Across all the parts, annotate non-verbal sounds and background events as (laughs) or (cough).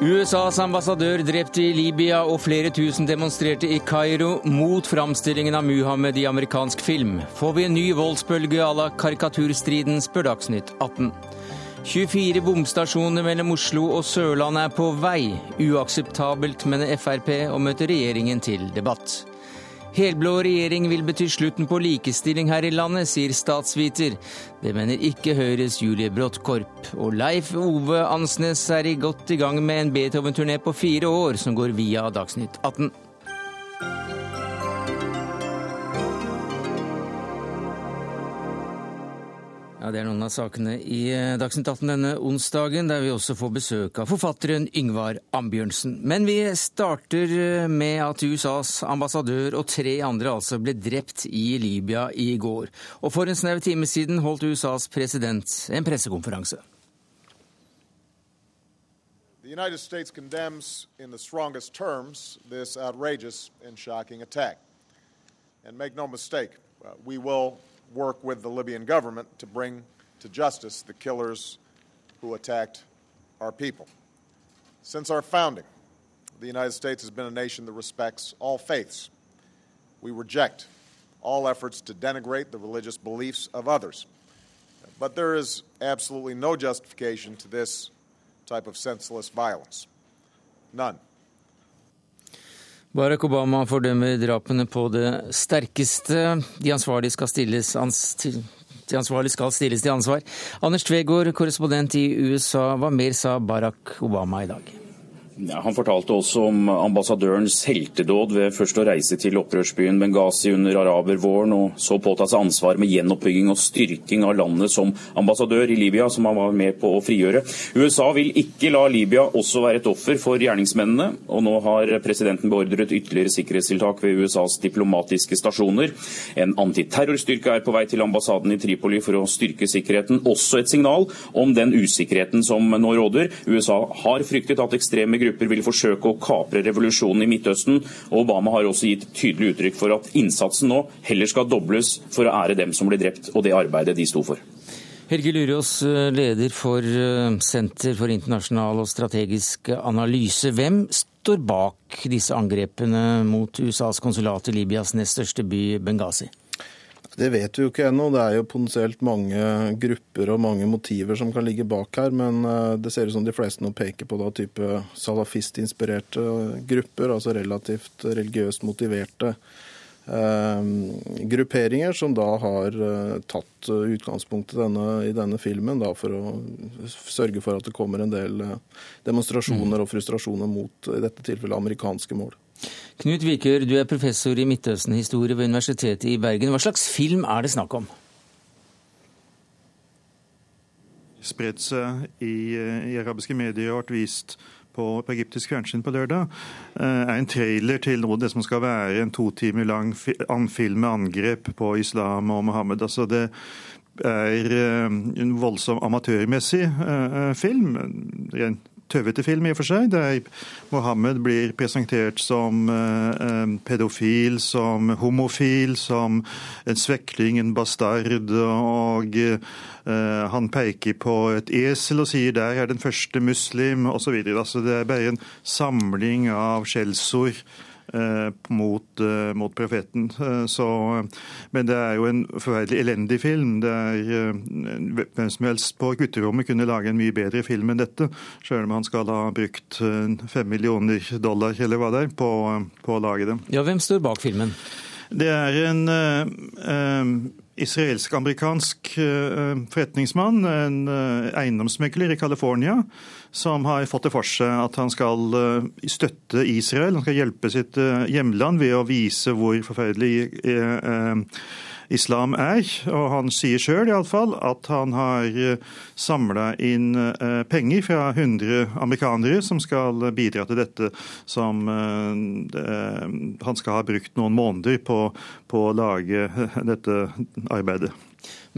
USAs ambassadør drept i Libya og flere tusen demonstrerte i Kairo mot framstillingen av Muhammed i amerikansk film. Får vi en ny voldsbølge à la karikaturstriden, spør Dagsnytt 18. 24 bomstasjoner mellom Oslo og Sørlandet er på vei. Uakseptabelt, mener Frp, og møter regjeringen til debatt. Helblå regjering vil bety slutten på likestilling her i landet, sier statsviter. Det mener ikke Høyres Julie Bråttkorp. Og Leif Ove Ansnes er i godt i gang med en Beethoven-turné på fire år, som går via Dagsnytt 18. Ja, Det er noen av sakene i eh, Dagsnytt 18 denne onsdagen, der vi også får besøk av forfatteren Yngvar Ambjørnsen. Men vi starter eh, med at USAs ambassadør og tre andre altså ble drept i Libya i går. Og for en snau time siden holdt USAs president en pressekonferanse. The United States condemns in the strongest terms this outrageous and shocking attack. And make no mistake, uh, we will work with the Libyan government to bring to justice the killers who attacked our people. Since our founding, the United States has been a nation that respects all faiths. We reject all efforts to denigrate the religious beliefs of others. But there is absolutely no justification to this type of senseless violence. None. Barack Obama fordømmer drapene på det sterkeste. De ansvarlige skal stilles, ans de ansvarlige skal stilles til ansvar. Anders Tvegård, korrespondent i USA, hva mer sa Barack Obama i dag? Han fortalte også om ambassadørens heltedåd ved først å reise til opprørsbyen Benghazi under arabervåren, og så påta seg ansvar med gjenoppbygging og styrking av landet som ambassadør i Libya, som han var med på å frigjøre. USA vil ikke la Libya også være et offer for gjerningsmennene, og nå har presidenten beordret ytterligere sikkerhetstiltak ved USAs diplomatiske stasjoner. En antiterrorstyrke er på vei til ambassaden i Tripoli for å styrke sikkerheten. Også et signal om den usikkerheten som nå råder. USA har fryktet at ekstreme grupper grupper vil forsøke å kapre revolusjonen i Midtøsten. og Obama har også gitt tydelig uttrykk for at innsatsen nå heller skal dobles for å ære dem som ble drept, og det arbeidet de sto for. Helge Lurås, leder for eh, Senter for internasjonal og strategisk analyse. Hvem står bak disse angrepene mot USAs konsulat i Libyas nest største by, Benghazi? Det vet vi jo ikke ennå. Det er jo potensielt mange grupper og mange motiver som kan ligge bak her. Men eh, det ser ut som de fleste nå peker på da type salafistinspirerte grupper, altså relativt religiøst motiverte eh, grupperinger som da har eh, tatt utgangspunkt i denne, i denne, filmen da, for å sørge for at det kommer en del demonstrasjoner og frustrasjoner mot i dette tilfellet amerikanske mål. Knut Vikør, du er professor i Midtøsten-historie ved Universitetet i Bergen. Hva slags film er det snakk om? Spredt seg i, i, arabiske medier og vært vist på, på egyptisk fjernsyn på lørdag, eh, er en trailer til noe det som skal være en to timer lang film med angrep på islam og Mohammed. Altså det er eh, en voldsom amatørmessig film. Rent tøvete film i og for seg, der Mohammed blir presentert som eh, pedofil, som homofil, som en svekling, en bastard. og eh, han peker på et esel og sier 'der er den første muslim', osv. Altså, det er bare en samling av skjellsord mot, eh, mot profeten. Eh, så, men det er jo en forferdelig elendig film. Det er, hvem som helst på gutterommet kunne lage en mye bedre film enn dette, sjøl om han skal ha brukt fem millioner dollar eller hva det er, på, på å lage det. Ja, Hvem står bak filmen? Det er en uh, israelsk-amerikansk uh, forretningsmann, en uh, eiendomsmegler i California, som har fått det for seg at han skal uh, støtte Israel. Han skal hjelpe sitt hjemland ved å vise hvor forferdelig islam er. Og han sier sjøl iallfall at han har eh, samla inn eh, penger fra 100 amerikanere som skal bidra til dette, som eh, han skal ha brukt noen måneder på, på å lage (laughs) dette arbeidet.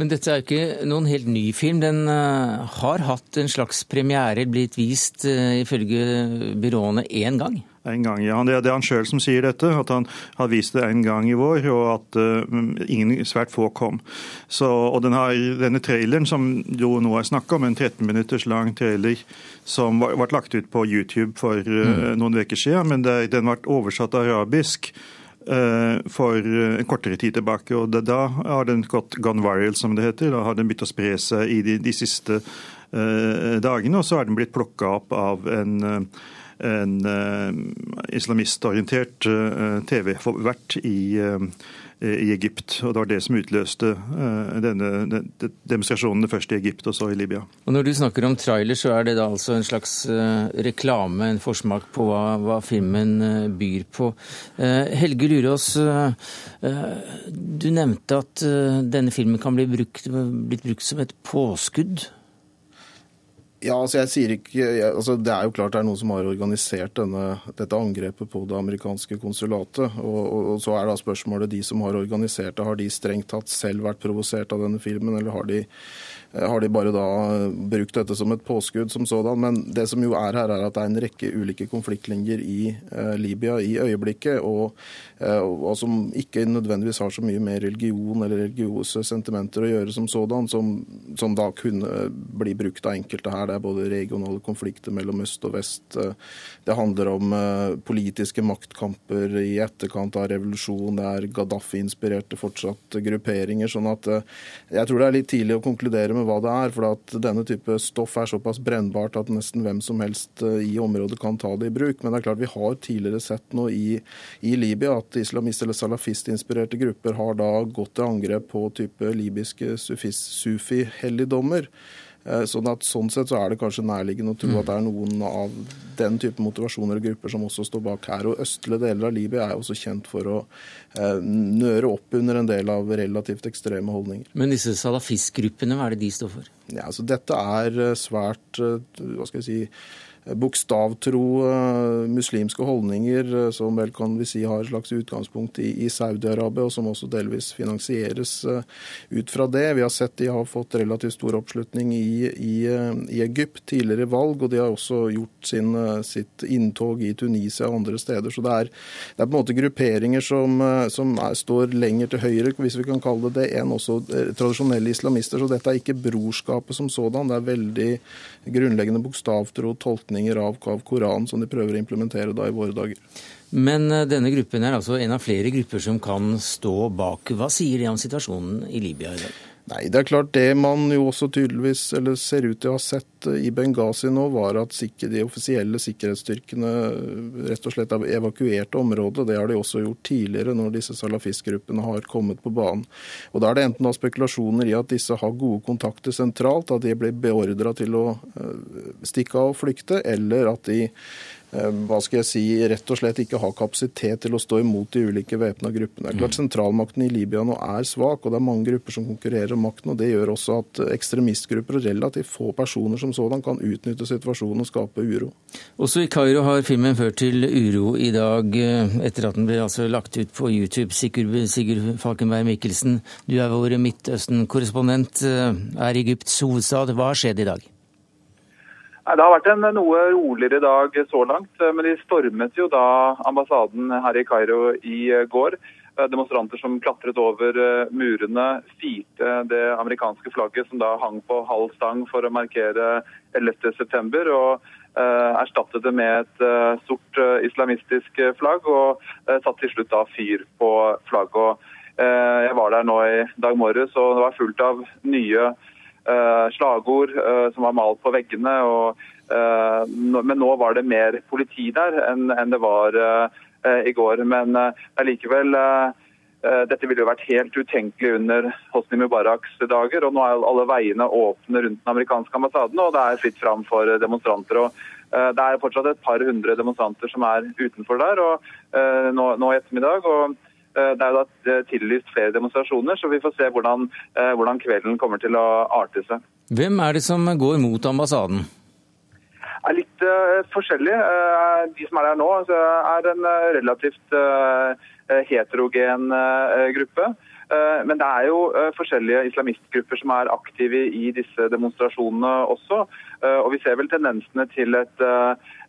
Men dette er jo ikke noen helt ny film. Den har hatt en slags premiere, blitt vist ifølge byråene én gang? En gang, ja. Det er han sjøl som sier dette, at han har vist det en gang i vår, og at uh, ingen svært få kom. Så, og den har, denne traileren, som jo nå er snakka om, en 13 minutters lang trailer som ble lagt ut på YouTube for mm. noen uker siden, men det, den ble oversatt arabisk for en kortere tid tilbake. og Da har den gått gone viral, som det heter. Da har den begynt å spre seg i de, de siste dagene, og så er den blitt plukka opp av en en uh, islamistorientert uh, TV-vert i, uh, i, Egypt. og Det var det som utløste denne, demonstrasjonene først i Egypt og så i Libya. Og Når du snakker om trailer, så er det da altså en slags reklame, en forsmak på hva, hva filmen byr på. Helge Lurås, du nevnte at denne filmen kan bli brukt, blitt brukt som et påskudd ja, altså jeg sier ikke, altså Det er jo klart det er noen som har organisert denne, dette angrepet på det amerikanske konsulatet. Og, og, og, Så er da spørsmålet de som har organisert det, har de strengt tatt selv vært provosert av denne filmen, eller har de har de bare da brukt dette som et påskudd som sådan. Men det som jo er her, er at det er en rekke ulike konfliktlinjer i eh, Libya i øyeblikket, og, eh, og, som ikke nødvendigvis har så mye med religion eller religiøse sentimenter å gjøre som sådan, som, som da kunne bli brukt av enkelte her. Det er både regionale konflikter mellom øst og vest. Det handler om politiske maktkamper i etterkant av revolusjon. Det er Gaddafi-inspirerte fortsatt grupperinger. sånn at jeg tror det er litt tidlig å konkludere med med hva det er. For at denne type stoff er såpass brennbart at nesten hvem som helst eh, i området kan ta det i bruk. Men det er klart vi har tidligere sett nå i, i Libya at islamist- eller salafistinspirerte grupper har da gått til angrep på type libyske sufi-helligdommer. Eh, sånn at sånn sett så er det kanskje nærliggende å tro at det er noen av den type motivasjoner og grupper som også står bak her. Og østlige deler av Libya er også kjent for å eh, nøre opp under en del av relativt ekstreme holdninger. Men disse salafistgruppene, hva er det de står for? Ja, altså Dette er eh, svært, hva skal jeg si bokstavtro eh, muslimske holdninger eh, som vel kan vi si har et slags utgangspunkt i, i Saudi-Arabia, og som også delvis finansieres eh, ut fra det. Vi har sett de har fått relativt stor oppslutning i, i, i Egypt tidligere valg, og de har også gjort sin, sitt inntog i Tunisia og andre steder. Så det er, det er på en måte grupperinger som, som er, står lenger til høyre, hvis vi kan kalle det det, enn også tradisjonelle islamister. Så dette er ikke brorskapet som sådan. Det er veldig grunnleggende bokstavtro tolkning tolkninger av, av Koranen som de prøver å implementere da i våre dager. Men eh, denne gruppen er altså en av flere grupper som kan stå bak. Hva sier de om situasjonen i Libya i dag? Nei, det er klart Det man jo også tydeligvis eller ser ut til å ha sett i Benghazi nå, var at de offisielle sikkerhetsstyrkene rett og slett evakuerte området. Det har de også gjort tidligere når disse salafistgruppene har kommet på banen. Og Da er det enten da spekulasjoner i at disse har gode kontakter sentralt, at de blir beordra til å eh, stikke av og flykte, eller at de Eh, hva skal jeg si, rett og slett ikke har kapasitet til å stå imot de ulike væpna gruppene. Det er klart mm. Sentralmakten i Libya nå er svak, og det er mange grupper som konkurrerer om makten. og Det gjør også at ekstremistgrupper og relativt få personer som sådan kan utnytte situasjonen og skape uro. Også i Kairo har filmen ført til uro i dag, eh, etter at den ble altså lagt ut på YouTube. Sigurd, Sigurd Falkenberg Mikkelsen, du er vår Midtøsten-korrespondent, eh, er Egypts hovedstad. Hva har skjedd i dag? Nei, Det har vært en noe roligere dag så langt, men de stormet jo da ambassaden her i Kairo i går. Demonstranter som klatret over eh, murene, firte det amerikanske flagget som da hang på halv stang for å markere 11.9. og uh, erstattet det med et uh, sort uh, islamistisk flagg, og satt til slutt da fyr på flagget. jeg var der nå i dag morges, og det var fullt av nye Eh, slagord eh, som var malt på veggene. Og, eh, men nå var det mer politi der enn det var i går. Men allikevel dette ville jo vært helt utenkelig under Hosni Mubaraks dager. og Nå er alle veiene åpne rundt den amerikanske ambassaden, og det er fritt fram for demonstranter. og Det er fortsatt et par hundre demonstranter som er utenfor der og, nå, nå i ettermiddag. og Eh, det er jo da eh, tillyst flere demonstrasjoner, så vi får se hvordan, eh, hvordan, kvelden kommer til å arte seg. Hvem er det som går mot ambassaden? Det er litt uh, forskjellig. Uh, de som er der nå, er en uh, relativt heterogen gruppe. Men det er jo forskjellige islamistgrupper som er aktive i disse demonstrasjonene også. Og vi ser vel tendensene til et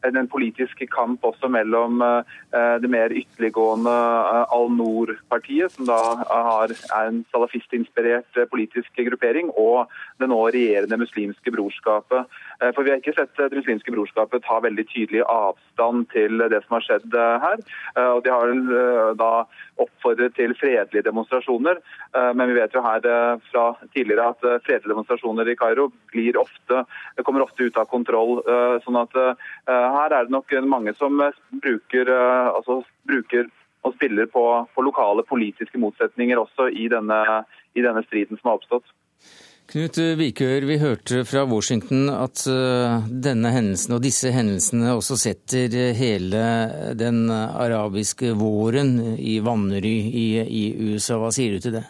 en politisk kamp også mellom eh, det mer ytterliggående eh, Al-Noor-partiet, som da har, er en salafistinspirert eh, politisk gruppering, og det nå regjerende muslimske brorskapet. For Vi har ikke sett det muslimske brorskapet ta veldig tydelig avstand til det som har skjedd her. Og De har da oppfordret til fredelige demonstrasjoner, men vi vet jo her fra tidligere at fredelige demonstrasjoner i Kairo ofte, kommer ofte ut av kontroll. sånn at her er det nok mange som eh, bruker, eh, altså, bruker og spiller på, på, lokale politiske motsetninger også i denne, i denne striden som har oppstått. Knut Vikør, vi hørte fra Washington at eh, denne hendelsen og disse hendelsene også setter hele den arabiske våren i vanry i, i USA. Hva sier du til det?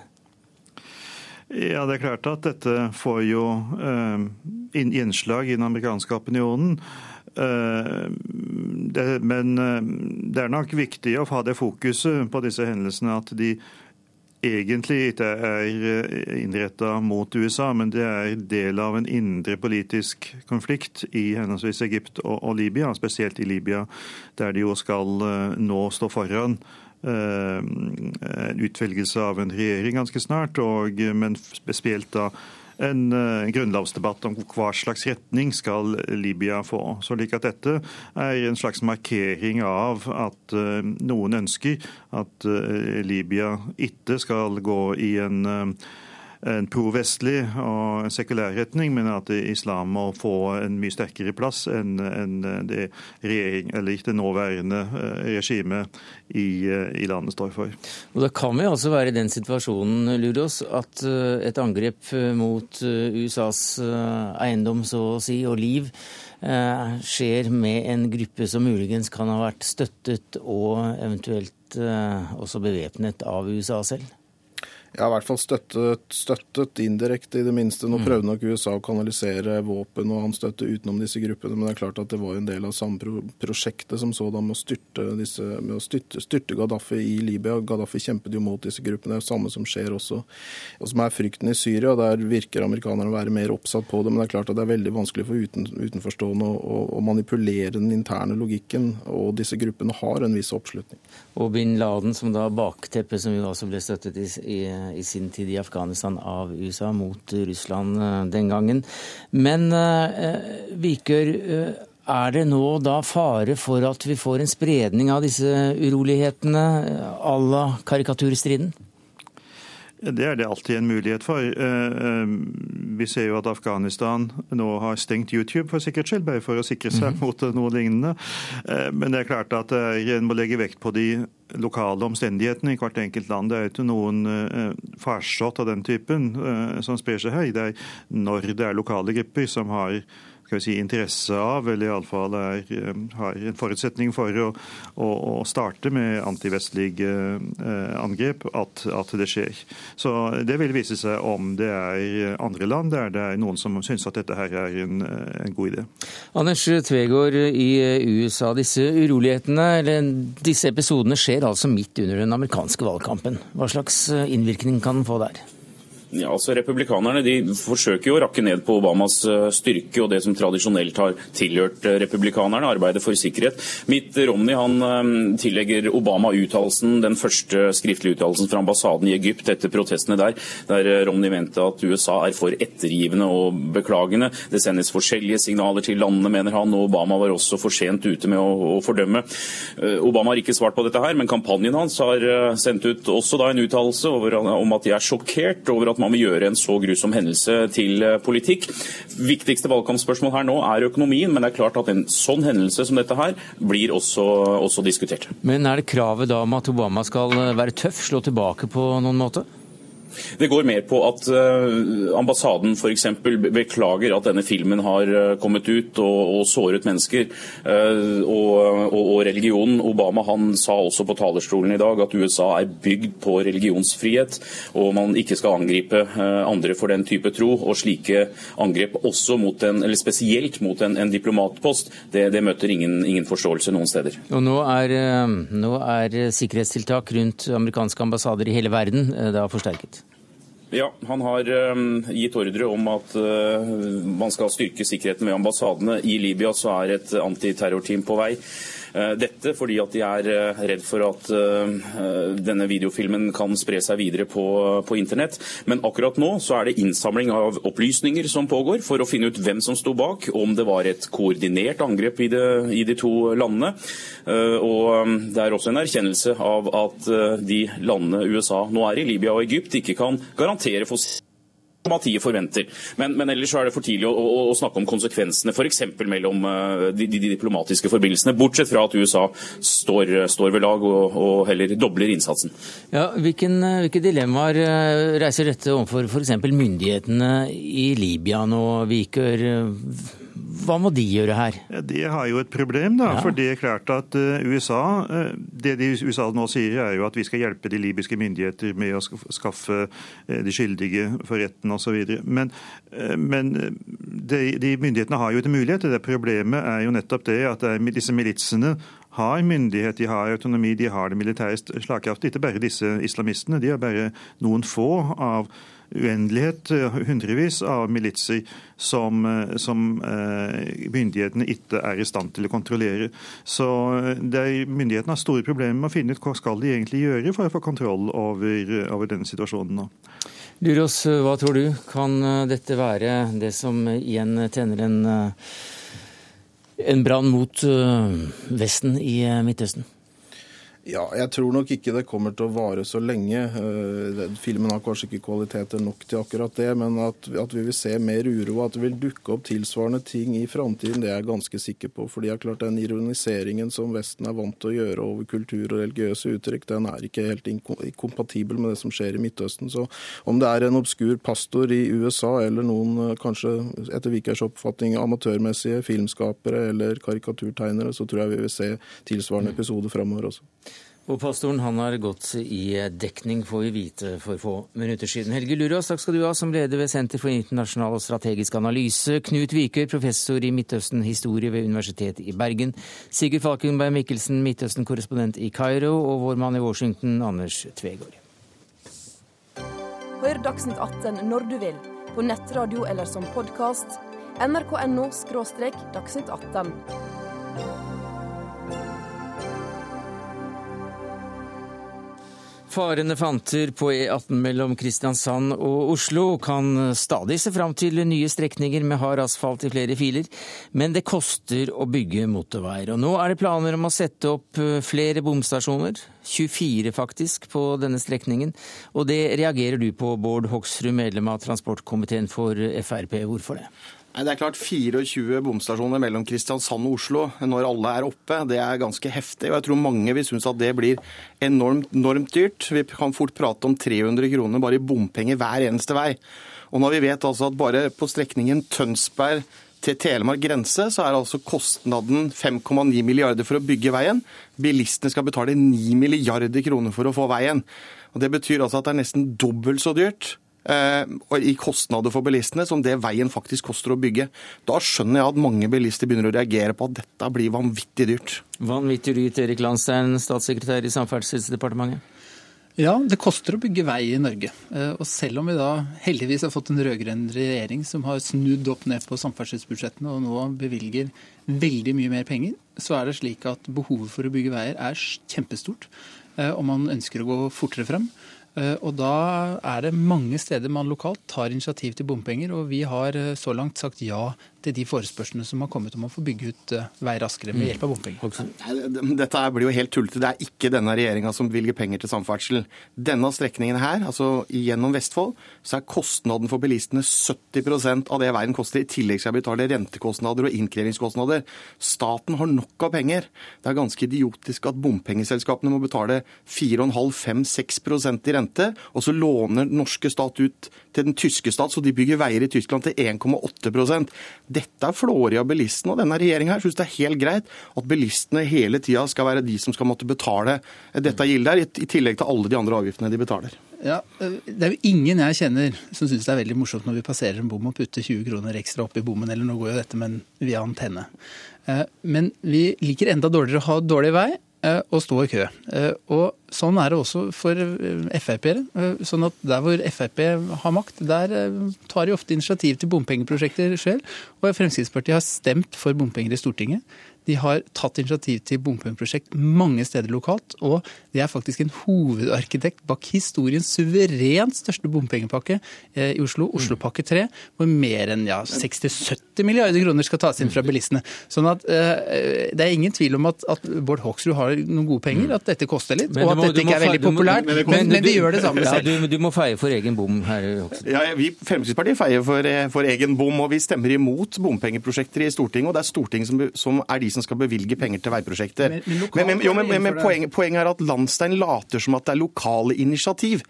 Ja, Det er klart at dette får jo eh, gjenslag i den amerikanske opinionen. Eh, det, men eh, det er nok viktig å ha det fokuset på disse hendelsene at de egentlig ikke er eh, innretta mot USA, men det er del av en indre politisk konflikt i henholdsvis Egypt og, og, Libya, spesielt i Libya, der de jo skal nå stå foran utvelgelse av en regjering ganske snart, og, men spesielt da en grunnlovsdebatt om hva slags retning skal Libya få. Så like at dette er en slags markering av at noen ønsker at Libya ikke skal gå i en en provestlig og og sekulær retning, men at islam må få en mye sterkere plass enn det regjering, eller det nåværende regimet i, i, landet står for. Og Da kan vi altså være i den situasjonen Luros, at et angrep mot USAs eiendom så å si, og liv skjer med en gruppe som muligens kan ha vært støttet og eventuelt også bevæpnet av USA selv? Ja, i hvert fall støttet, støttet indirekte, i det minste. Nå mm. prøvde nok USA å kanalisere våpen og annen støtte utenom disse gruppene, men det er klart at det var en del av samme pro prosjektet som sådan med å styrte, disse, med å styrte, styrte, Gaddafi i Libya. Gaddafi kjempet jo mot disse gruppene. Det er det samme som skjer også, og som er frykten i Syria. Der virker amerikanerne å være mer oppsatt på det, men det er klart at det er veldig vanskelig for uten, utenforstående å, å, manipulere den interne logikken, og disse gruppene har en viss oppslutning. Og bin Laden, som da bakteppet, som jo også ble støttet i, i i sin tid i Afghanistan av USA mot Russland eh, den gangen. Men Vikør, eh, Vikør, er det nå da fare for at vi får en spredning av disse urolighetene à la karikaturstriden? Det er det alltid en mulighet for. Vi ser jo at Afghanistan nå har stengt YouTube for sikkerhets skyld, bare for å sikre seg mhm. mot noe lignende. Men det er klart at en må legge vekt på de lokale omstendighetene i hvert enkelt land. Det er ikke noen farsott av den typen som sprer seg her. Det er når det er lokale grupper som har skal vi si, interesse av, eller iallfall eh, har en forutsetning for å, å, å starte med antivestlige eh, angrep, at, at, det skjer. Så Det vil vise seg om det er andre land der det er noen som syns at dette her er en, en god idé. Anders Tvegård i USA, disse urolighetene, eller disse episodene skjer altså midt under den amerikanske valgkampen. Hva slags innvirkning kan den få der? Ja, altså Republikanerne de forsøker jo å rakke ned på Obamas eh, styrke og det som tradisjonelt har tilhørt eh, republikanerne, arbeidet for sikkerhet. Mitt Romney han eh, tillegger Obama uttalelsen, den første skriftlige uttalelsen fra ambassaden i Egypt etter protestene der, der Romney mente at USA er for ettergivende og beklagende. Det sendes forskjellige signaler til landene, mener han, og Obama var også for sent ute med å, å fordømme. Obama har ikke svart på dette her, men kampanjen hans har sendt ut også da en uttalelse om at de er sjokkert over at man vil gjøre en så grusom hendelse til eh, politikk. Viktigste valgkampspørsmål her nå er økonomien, men det er klart at en sånn hendelse som dette her blir også, også diskutert. Men er det kravet da om at Obama skal være tøff, slå tilbake på noen måte? Det går mer på at uh, ambassaden f.eks. beklager at denne filmen har uh, kommet ut og, og såret mennesker. Uh, og, og, og, religionen. Obama han sa også på talerstolen i dag at USA er bygd på religionsfrihet, og man ikke skal angripe andre for den type tro. Og slike angrep også mot en, eller spesielt mot en, en diplomatpost, det, det møter ingen, ingen, forståelse noen steder. Og nå er, nå er sikkerhetstiltak rundt amerikanske ambassader i hele verden da forsterket? Ja, Han har um, gitt ordre om at uh, man skal styrke sikkerheten ved ambassadene. I Libya så er et antiterrorteam på vei. Eh, dette fordi at de er eh, redd for at eh, denne videofilmen kan spre seg videre på, på internett. Men akkurat nå så er det innsamling av opplysninger som pågår for å finne ut hvem som sto bak, om det var et koordinert angrep i, det, i de to landene. Og det er også en erkjennelse av at de landene USA nå er i, Libya og Egypt, ikke kan garantere for diplomatiet forventer. Men, men, ellers er det for tidlig å, å, å snakke om konsekvensene f.eks. mellom uh, de, de, diplomatiske forbindelsene, bortsett fra at USA står, står ved lag og, og, heller dobler innsatsen. Ja, hvilken, hvilke dilemmaer eh, reiser dette overfor f.eks. myndighetene i Libya nå, Viker? Hva må de gjøre her? Ja, de har jo et problem, da. Ja. For det er klart at eh, USA eh, Det de USA nå sier, er jo at vi skal hjelpe de libyske myndigheter med å skaffe eh, de skyldige for retten osv. Men, men de, de, myndighetene har jo ikke mulighet til det. Problemet er jo nettopp det at disse militsene har myndighet, de har autonomi, de har det militære slagkraft. Ikke bare disse islamistene, de er bare noen få av uendelighet, eh, hundrevis av militser som, eh, som eh, myndighetene ikke er i stand til å kontrollere. Så er, Myndighetene har store problemer med å finne ut hva skal de egentlig gjøre for å få kontroll over, over denne situasjonen nå. Lurås, hva tror du? Kan dette være det som igjen tenner en, en brann mot Vesten i Midtøsten? Ja, jeg tror nok ikke det kommer til å vare så lenge. Eh, filmen har kanskje ikke kvaliteter nok til akkurat det, men at, at vi vil se mer uro, at det vil dukke opp tilsvarende ting i framtiden, det er jeg ganske sikker på. For det er klart den ironiseringen som Vesten er vant til å gjøre over kultur og religiøse uttrykk, den er ikke helt inkompatibel med det som skjer i Midtøsten. Så om det er en obskur pastor i USA eller noen eh, kanskje etter Vikers oppfatning amatørmessige filmskapere eller karikaturtegnere, så tror jeg vi vil se tilsvarende episoder framover også. Og pastoren han har gått i dekning, får vi vite for få minutter siden. Helge Lurås, takk skal du ha, som leder ved Senter for internasjonal og strategisk analyse. Knut Vikør, professor i Midtøsten-historie ved Universitetet i Bergen. Sigurd Falkenberg Mikkelsen, Midtøsten-korrespondent i Kairo. Og vår mann i Washington, Anders Tvegård. Hør Dagsnytt 18 når du vil, på nettradio eller som podkast. nrk.no – dagsnytt 18. Farene fanter på E18 mellom Kristiansand og Oslo kan stadig se fram til nye strekninger med hard asfalt i flere filer, men det koster å bygge motorveier. Og nå er det planer om å sette opp eh, flere bomstasjoner, 24 faktisk, på denne strekningen. Og det reagerer du på, Bård Hoksrud, medlem av transportkomiteen for Frp. Hvorfor det? Det er klart 24 bomstasjoner mellom Kristiansand og Oslo når alle er oppe, det er ganske heftig. og Jeg tror mange vil synes at det blir enormt, enormt dyrt. Vi kan fort prate om 300 kroner bare i bompenger hver eneste vei. Og når vi vet altså at bare på strekningen Tønsberg til Telemark grense, så er altså kostnaden 5,9 milliarder for å bygge veien. Bilistene skal betale 9 milliarder kroner for å få veien. Og Det betyr altså at det er nesten dobbelt så dyrt i kostnader for bilistene som det veien faktisk koster å bygge. Da skjønner jeg at mange bilister begynner å reagere på at dette blir vanvittig dyrt. Vanvittig dyrt, Erik Landstein, statssekretær i Samferdselsdepartementet. Ja, det koster å bygge vei i Norge. Eh, og selv om vi da heldigvis har fått en rød-grønn regjering som har snudd opp ned på samferdselsbudsjettene og nå bevilger veldig mye mer penger, så er det slik at behovet for å bygge veier er kjempestort. Eh, og man ønsker å gå fortere frem. Eh, og da er det mange steder man lokalt tar initiativ til bompenger, og vi har eh, så langt sagt ja til de forespørslene som har kommet om å få bygge ut eh, vei raskere med hjelp av bompenger. Dette blir jo helt tullete. Det er ikke denne regjeringa som bevilger penger til samferdsel. Denne strekningen her, altså gjennom Vestfold, så er kostnaden for bilistene 70% av det veien koster. I tillegg skal jeg betale rentekostnader og innkrevingskostnader. Staten har nok av penger. Det er ganske idiotisk at bompengeselskapene må betale 4,5-5-6% i rente, og så låner den norske stat ut til den tyske stat, så de bygger veier i Tyskland til 1,8 Dette er flårig av bilistene, og denne regjeringa syns det er helt greit at bilistene hele tida skal være de som skal måtte betale dette gildet, i tillegg til alle de andre avgiftene de betaler. Ja, Det er jo ingen jeg kjenner som syns det er veldig morsomt når vi passerer en bom og putter 20 kroner ekstra opp i bommen, eller nå går jo dette men via antenne. Eh, men vi liker enda dårligere å ha dårlig vei å stå i kø. Eh, og Sånn er det også for eh, Frp-ere. Sånn at Der hvor Frp har makt, der tar de ofte initiativ til bompengeprosjekter selv. Og Fremskrittspartiet har stemt for bompenger i Stortinget. De har tatt initiativ til bompengeprosjekt mange steder lokalt, og de er faktisk en hovedarkitekt bak historiens suverent største bompengepakke eh, i Oslo, Oslopakke 3, hvor mer enn ja, 60-70 milliarder kroner skal tas inn fra bilistene. Sånn at uh, Det er ingen tvil om at, at Bård Hoksrud har noen gode penger, at dette koster litt, og at må, dette ikke er veldig populært, men, men, men, de gjør det samme selv. Ja, du, du, må feie for egen bom her, Hoksrud. Ja, vi Fremskrittspartiet feier for, eh, for, egen bom, og vi stemmer imot bompengeprosjekter i Stortinget. og Det er Stortinget som, som er de som skal bevilge penger til veiprosjekter. Men, men, jo, men poenget, poenget, er at Landstein later som at det er lokale initiativ.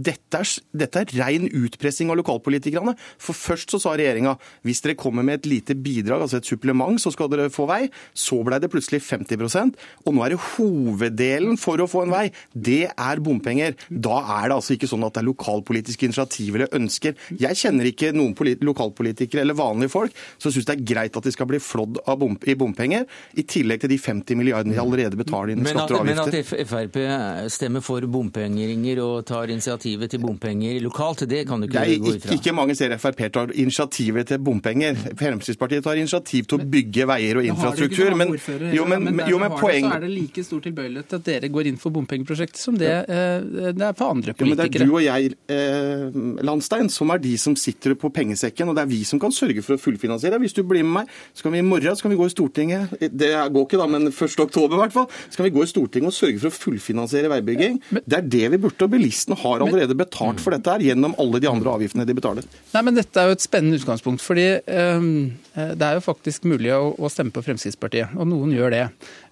Dette er, dette er ren utpressing av lokalpolitikerne. For først så sa regjeringa hvis dere kommer med et lite bidrag, altså et supplement, så skal dere få vei. Så ble det plutselig 50% og nå er det hoveddelen for å få en vei. Det er bompenger. Da er det altså ikke sånn at det er lokalpolitiske initiativ eller ønsker. Jeg kjenner ikke noen lokalpolitikere eller vanlige folk som syns det er greit at de skal bli flådd i bompenger i tillegg til de 50 milliardene de allerede betaler inn i skatter og avgifter. Men at Frp stemmer for bompengeringer og tar initiativet til bompenger lokalt, det kan du ikke gå ifra? Ikke mange ser Frp tar initiativet til bompenger. Fremskrittspartiet tar initiativ til å bygge veier og infrastruktur. Men, jo, men, men jo, men poeng... så er det like stor tilbøyelighet at dere går inn for bompengeprosjektet som det, eh, det er for andre politikere. Jo, men det er du og jeg, eh, Landstein, som er de som sitter på pengesekken, og det er vi som kan sørge for å fullfinansiere. Hvis du blir med meg, så kan vi i morgen så kan vi gå i Stortinget. Det går ikke da, men 1. oktober i hvert fall, så kan vi gå i Stortinget og sørge for å fullfinansiere veibygging. Det er det vi burde, og bilistene har allerede betalt for dette her gjennom alle de andre avgiftene de betaler. Nei, men Dette er jo et spennende utgangspunkt. fordi um, Det er jo faktisk mulig å, å stemme på Fremskrittspartiet, og noen gjør det.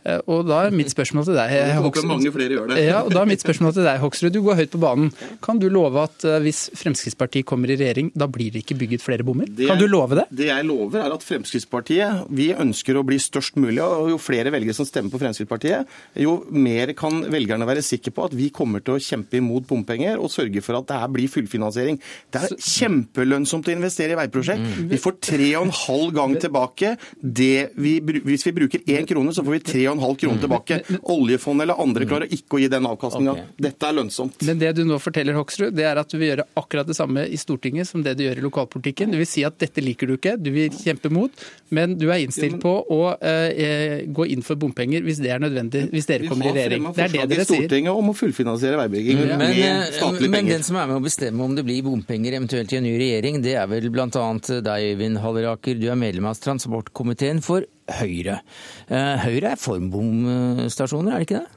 Eh, og da er mitt spørsmål til deg, Hoksrud. Ja, og da er mitt spørsmål til deg, Hoksrud. Du går høyt på banen. Kan du love at eh, hvis Fremskrittspartiet kommer i regjering, da blir det ikke bygget flere bommer? Det, kan du love det? Det jeg lover, er at Fremskrittspartiet vi ønsker å bli størst mulig. og Jo flere velgere som stemmer på Fremskrittspartiet, jo mer kan velgerne være sikre på at vi kommer til å kjempe imot bompenger og sørge for at det her blir fullfinansiering. Det er kjempelønnsomt å investere i veiprosjekt. Mm. Vi får tre og en halv gang tilbake det vi, Hvis vi bruker én krone, så får vi tre 3,5 kroner tilbake. Oljefondet eller andre klarer ikke å gi den avkastninga. Okay. Dette er lønnsomt. Men det du nå forteller, Hoksrud, det er at du vil gjøre akkurat det samme i Stortinget som det du gjør i lokalpolitikken. Du vil si at dette liker du ikke, du vil kjempe mot, men du er innstilt på å eh, gå inn for bompenger hvis det er nødvendig, hvis dere kommer i regjering. Det er det dere sier. Stortinget om å fullfinansiere veibygging men, med eh, statlige penger. Men den som er med å bestemme om det blir bompenger eventuelt i en ny regjering, det er vel bl.a. deg, Øyvind Halleraker. Du er medlem av transportkomiteen for Høyre. Eh, Høyre er for bomstasjoner, er det ikke det?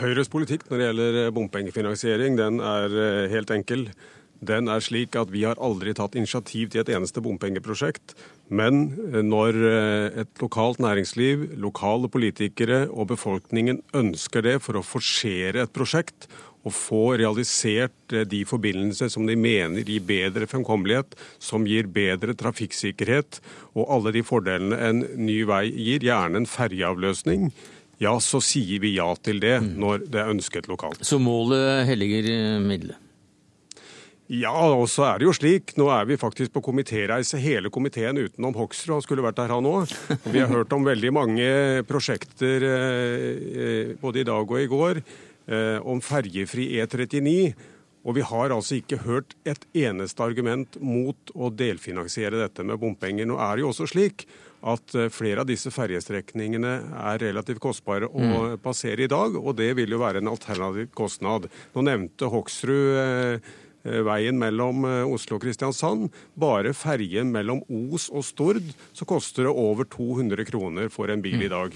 Høyres politikk når det gjelder eh, bompengefinansiering, den er eh, helt enkel. Den er slik at vi har aldri tatt initiativ til et eneste bompengeprosjekt. Men når et lokalt næringsliv, lokale politikere og befolkningen ønsker det for å forsere et prosjekt, å få realisert eh, de forbindelser som de mener gir bedre fremkommelighet, som gir bedre trafikksikkerhet og alle de fordelene en ny vei gir, gjerne en ferjeavløsning, ja, så sier vi ja til det mm. når det er ønsket lokalt. Så målet helliger eh, middelet? Ja, og så er det jo slik. Nå er vi faktisk på komitéreise, hele komiteen utenom Hoksrud. Han skulle vært der, han òg. Vi har hørt om veldig mange prosjekter eh, både i dag og i går. Eh, om ferjefri E39. Og vi har altså ikke hørt et eneste argument mot å delfinansiere dette med bompenger. Nå er det jo også slik at eh, flere av disse ferjestrekningene er relativt kostbare å mm. passere i dag, og det vil jo være en alternativ kostnad. Nå nevnte Hoksrud eh, veien mellom eh, Oslo og Kristiansand. Bare ferjen mellom Os og Stord, så koster det over 200 kroner for en bil i dag.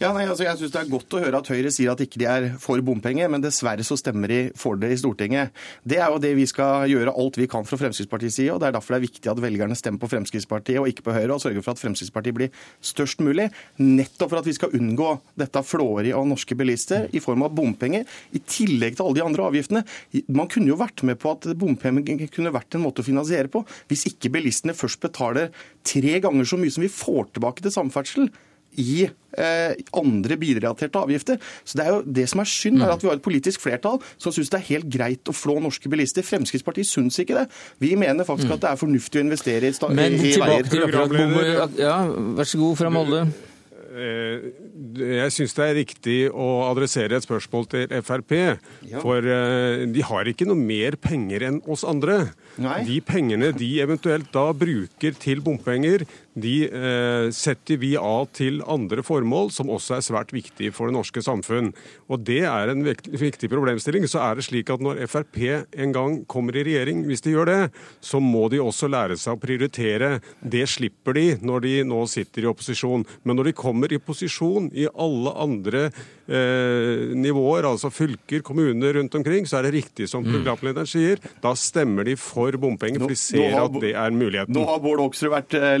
Ja, nei, altså, jeg synes Det er godt å høre at Høyre sier at ikke de er for bompenger, men dessverre så stemmer de for det i Stortinget. Det er jo det vi skal gjøre alt vi kan fra Fremskrittspartiets side, og det er derfor det er viktig at velgerne stemmer på Fremskrittspartiet og ikke på Høyre, og sørger for at Fremskrittspartiet blir størst mulig, nettopp for at vi skal unngå dette flåeriet av norske bilister i form av bompenger, i tillegg til alle de andre avgiftene. Man kunne jo vært med på at bompenger kunne vært en måte å finansiere på, hvis ikke bilistene først betaler tre ganger så mye som vi får tilbake til samferdsel i eh, andre bilrelaterte avgifter. Så Det er jo det som er synd, er at vi har et politisk flertall som syns det er helt greit å flå norske bilister. Fremskrittspartiet syns ikke det. Vi mener faktisk at det er fornuftig å investere i, sta- Men i tilbake til veier. akkurat bommer. Ja, vær så god fra Molde. Eh, Jeg syns det er riktig å adressere et spørsmål til Frp. For eh, de har ikke noe mer penger enn oss andre. Nei. De pengene de eventuelt da bruker til bompenger, de eh, setter vi av til andre formål, som også er svært viktige for det norske samfunn. Og det er en viktig problemstilling. Så er det slik at når Frp en gang kommer i regjering, hvis de gjør det, så må de også lære seg å prioritere. Det slipper de når de nå sitter i opposisjon. Men når de kommer i posisjon i alle andre eh, nivåer, altså fylker, kommuner rundt omkring, så er det riktig som programlederen sier. Da stemmer de for bompenger, for de ser at det er muligheten. Nå har Bård Hoksrud vært eh,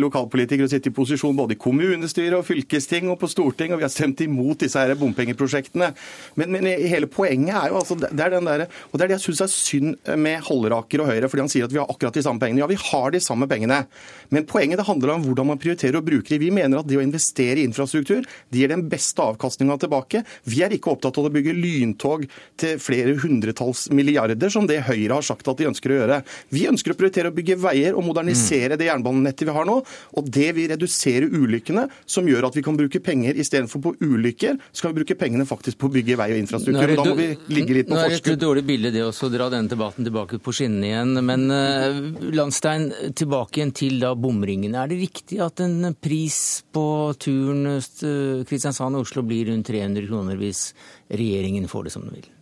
lokalpolitiker og sitte i posisjon både i kommunestyret og fylkesting og på storting, og vi har stemt imot disse her bompengeprosjektene. Men, men hele poenget er jo altså, det er den der, og det er det jeg syns er synd med Halleraker og Høyre, fordi han sier at vi har akkurat de samme pengene. Ja, vi har de samme pengene, men poenget det handler om hvordan man prioriterer og bruker de. Vi mener at det å investere i infrastruktur det gir den beste avkastninga tilbake. Vi er ikke opptatt av å bygge lyntog til flere hundretalls milliarder, som det Høyre har sagt at de ønsker å gjøre. Vi ønsker å prioritere å bygge veier og modernisere det jernbanenettet vi har nå. Og det vil redusere ulykkene, som gjør at vi kan bruke penger istedenfor på ulykker, så kan vi bruke pengene faktisk på å bygge vei og infrastruktur. det Men da må vi ligge litt på Nå er det et dårlig bilde det også, å dra denne debatten tilbake på skinnene igjen. Men uh, Landstein, tilbake igjen til da bomringene. Er det riktig at en pris på turen uh, Kristiansand-Oslo blir rundt 300 kroner hvis regjeringen får det som den vil?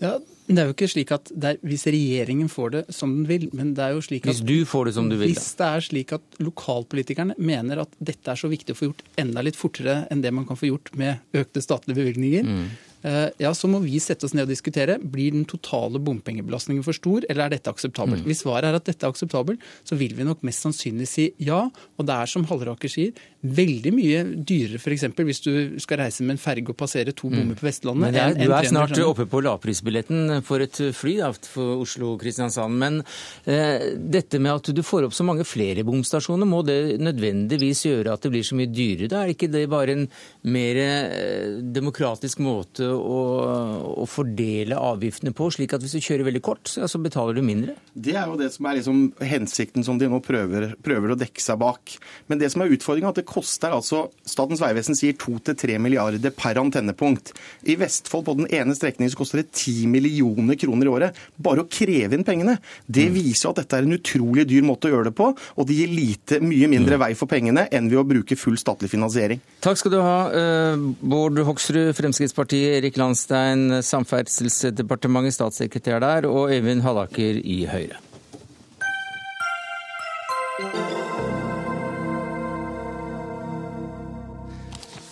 Ja, det er jo ikke slik at er hvis regjeringen får det som den vil, men det er jo slik at Hvis du får det som du vil. Hvis det er slik at lokalpolitikerne mener at dette er så viktig å få gjort enda litt fortere enn det man kan få gjort med økte statlige bevilgninger, Mm. Eh, ja, så må vi sette oss ned og diskutere. Blir den totale bompengebelastningen for stor, eller er dette akseptabelt? Mm. Hvis svaret er at dette er akseptabelt, så vil vi nok mest sannsynlig si ja. Og det er som Halleraker sier, veldig mye dyrere f.eks. hvis du skal reise med en ferge og passere to bommer på Vestlandet. Mm. Men er, du er 300 snart oppe på lavprisbilletten for et fly da, for Oslo-Kristiansand. Men eh, dette med at du får opp så mange flere bomstasjoner, må det nødvendigvis gjøre at det blir så mye dyrere? Da er det ikke det bare en mer eh, demokratisk måte å, å fordele avgiftene på, slik at hvis du kjører veldig kort, så, så betaler du mindre? Det er jo det som er liksom hensikten som de nå prøver, prøver å dekke seg bak. Men det som er utfordringen er at det koster altså Statens vegvesen sier 2-3 milliarder per antennepunkt. I Vestfold på den ene strekningen så koster det 10 millioner kroner i året bare å kreve inn pengene. Det viser at dette er en utrolig dyr måte å gjøre det på, og det gir lite, mye mindre vei for pengene enn ved å bruke full statlig finansiering. Takk skal du ha, eh, Bård Hoksrud, Fremskrittspartiet, Erik Landstein, Samferdselsdepartementet, statssekretær der, og Øyvind Hallaker i Høyre.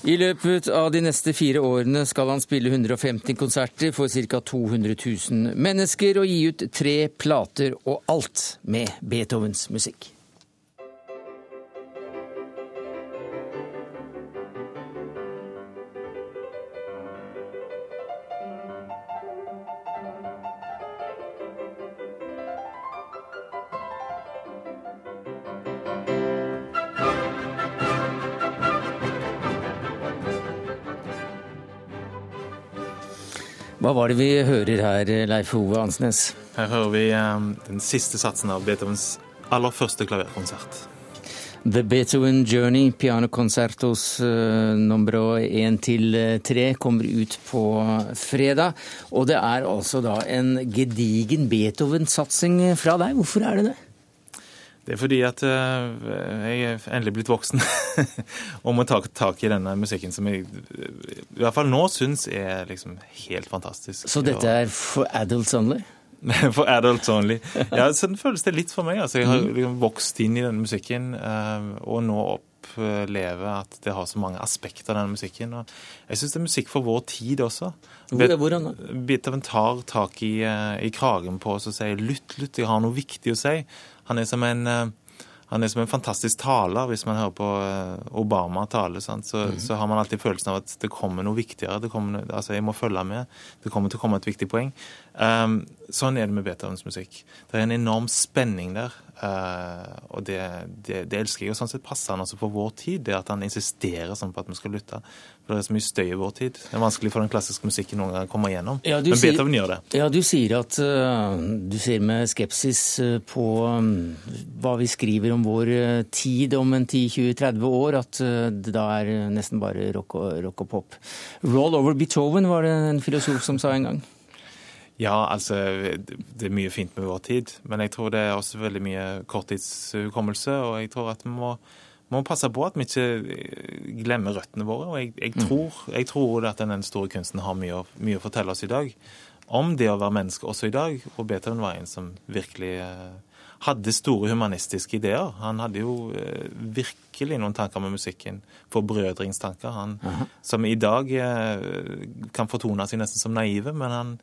I løpet av de neste fire årene skal han spille 150 konserter for ca. 200 000 mennesker og gi ut tre plater, og alt med Beethovens musikk. Hva var det vi hører her, Leif Ove Ansnes? Her hører vi eh, den siste satsen av Beethovens aller første klaverkonsert. The Beethoven Journey, pianokonsertos uh, nummer 1 til 3, kommer ut på fredag. Og det er altså da en gedigen Beethoven-satsing fra deg. Hvorfor er det det? Det er fordi at eh, jeg er endelig blitt voksen (laughs) og må ta tak i denne musikken som jeg i hvert fall nå syns er liksom helt fantastisk. Så dette er for adults only? (laughs) For adults only. (laughs) Ja, sånn føles det litt for meg. altså Jeg har liksom vokst inn i denne musikken, eh, og nå opplever at det har så mange aspekter av denne musikken. og Jeg syns det er musikk for vår tid også. Hvordan da? Beethoven tar tak i, eh, i kragen på oss og sier 'lytt, lytt, jeg har noe viktig å si'. Han er som en eh, han er som en fantastisk taler. Hvis man hører på eh, Obama tale? Så, mm. så, har man alltid følelsen av at det kommer noe viktigere. Det kommer, altså Jeg må følge med. Det kommer til å komme et viktig poeng. Um, sånn er det med Beethovens musikk. Det er en enorm spenning der. Uh, og det, det, det, elsker jeg. Og sånn sett passer han også for vår tid, det at han insisterer sånn på at vi skal lytte. For det er så mye støy i vår tid. Det er vanskelig for den klassiske musikken noen gang å komme igjennom. Ja, Men sier, Beethoven gjør det. Ja, du sier at uh, du ser med skepsis uh, på um, hva vi skriver om vår tid om en 10-20-30 år, at det da er nesten bare rock og, rock og pop. Roll over Beethoven, var det en filosof som sa en gang. Ja, altså det er mye fint med vår tid, men jeg tror det er også veldig mye korttidshukommelse. Og jeg tror at vi må, må passe på at vi ikke eh, glemmer røttene våre. Og jeg, jeg, mm. tror, jeg tror, at den store kunsten har mye, mye, å fortelle oss i dag. Om det å være menneske også i dag. Og Beethoven var en som virkelig eh, hadde store humanistiske ideer. Han hadde jo eh, virkelig noen tanker med musikken. Forbrødringstanker. Han, -huh. Som i dag kan fortone seg nesten som naive, men han